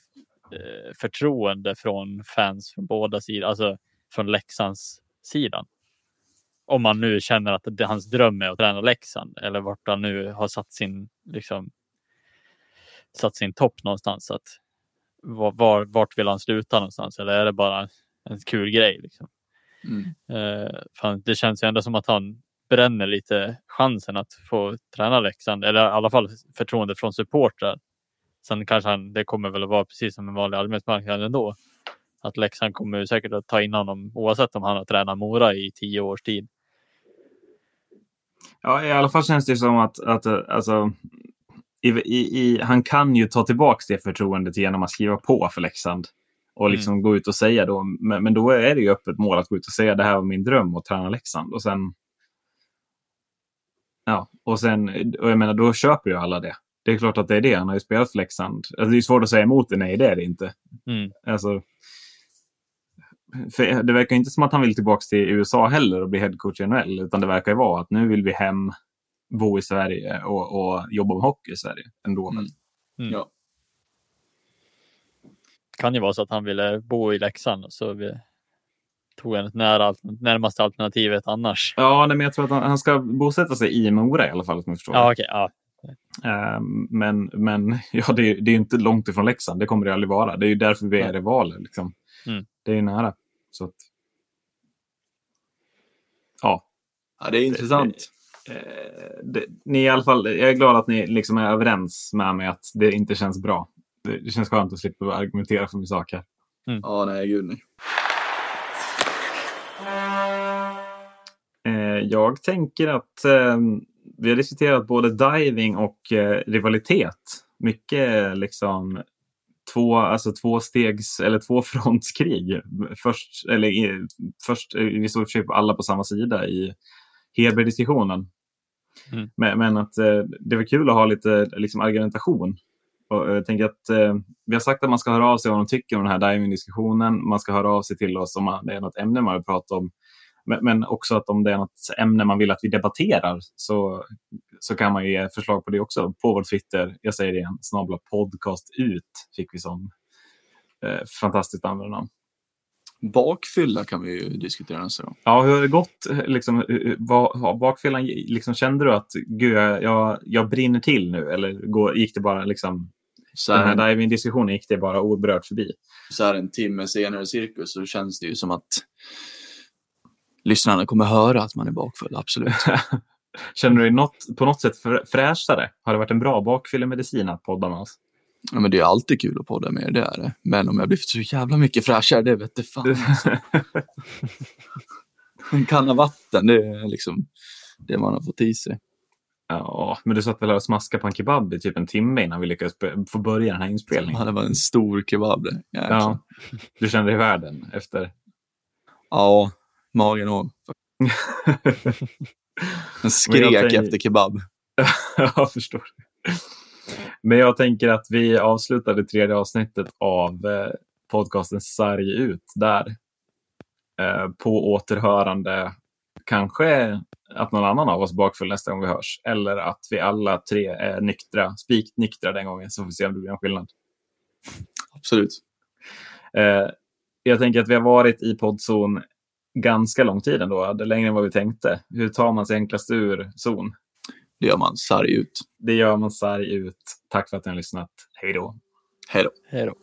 eh, förtroende från fans från båda sidor, alltså från Leksands sidan. Om man nu känner att det, hans dröm är att träna Leksand eller vart han nu har satt sin, liksom, satt sin topp någonstans. Att, var, var, vart vill han sluta någonstans? Eller är det bara en kul grej? Liksom? Mm. Eh, det känns ju ändå som att han bränner lite chansen att få träna Leksand, eller i alla fall förtroende från supportrar. Sen kanske han, det kommer väl att vara precis som en vanlig arbetsmarknad ändå. Att Leksand kommer säkert att ta in honom oavsett om han har tränat Mora i tio års tid. Ja, i alla fall känns det som att, att alltså, i, i, han kan ju ta tillbaka det förtroendet genom att skriva på för Leksand. Och liksom gå ut och säga då, men, men då är det ju öppet mål att gå ut och säga det här var min dröm att träna Leksand. Och sen Ja, och sen, och jag menar, då köper ju alla det. Det är klart att det är det. Han har ju spelat för Leksand. Alltså, det är svårt att säga emot det. Nej, det är det inte. Mm. Alltså, för det verkar inte som att han vill tillbaka till USA heller och bli headcoach i NHL. Utan det verkar ju vara att nu vill vi hem, bo i Sverige och, och jobba med hockey i Sverige ändå. Mm. Mm. Ja. kan ju vara så att han ville bo i Leksand och så vi tog han ett nära, närmaste alternativet annars. Ja, nej, men jag tror att han, han ska bosätta sig i Mora i alla fall. Om jag förstår. Ja, okej. ja. Ehm, men men ja, det, är- det är ju inte långt ifrån Leksand. Det kommer det aldrig vara. Det är ju därför vi är i valet. Liksom. Mm. Det är ju nära. Så att, ja, ja, det är intressant. Eh, det, ni är i alla fall, jag är glad att ni liksom är överens med mig att det inte känns bra. Det, det känns skönt att slippa argumentera för min sak här. Ja, nej, gud nej. Eh, jag tänker att eh, vi har diskuterat både diving och eh, rivalitet. Mycket liksom två, alltså två stegs eller två frontskrig. Först, eller, först, vi och för på alla på samma sida i Heber-diskussionen. Mm. Men, men att det var kul att ha lite liksom, argumentation. Och, eh, jag tänker att eh, vi har sagt att man ska höra av sig om man tycker om den här diving-diskussionen. Man ska höra av sig till oss om man, det är något ämne man vill prata om. Men, men också att om det är något ämne man vill att vi debatterar så, så kan man ju ge förslag på det också på vår Twitter. Jag säger det igen, snabla podcast ut fick vi som eh, fantastiskt användarnamn. Bakfylla kan vi ju diskutera nästa gång. Ja, hur har det gått? Liksom, vad, har bakfyllan, liksom, kände du att gud, jag, jag, brinner till nu? Eller gick det bara, liksom, Så den här här, diving-diskussionen, gick det bara oberört förbi? så här en timme senare cirkus så känns det ju som att lyssnarna kommer höra att man är bakfull, absolut. Känner du dig något, på något sätt frä- fräschare? Har det varit en bra bakfyllemedicin att podda med oss? Ja, men det är alltid kul att podda med er, det är det. Men om jag blir så jävla mycket fräschare, det vet fan. En kanna vatten, det är liksom det man har fått i sig. Ja, men du satt väl och smaskade på en kebab i typ en timme innan vi lyckades få börja den här inspelningen? Ja, det var en stor kebab. Jäklar. Ja, du kände dig i världen efter... ja, magen och Den skrek tänker- efter kebab. jag förstår. Men jag tänker att vi avslutar det tredje avsnittet av eh, podcasten Sarg ut där. Eh, på återhörande, kanske att någon annan av oss bakfull nästa gång vi hörs. Eller att vi alla tre är nyktra, spiknyktra den gången, så får vi se om det blir en skillnad. Absolut. Eh, jag tänker att vi har varit i poddzon ganska lång tid ändå, det är längre än vad vi tänkte. Hur tar man sig enklast ur zon? Det gör man sarg ut. Det gör man sarg ut. Tack för att ni har lyssnat. Hej då! Hej då. Hej då.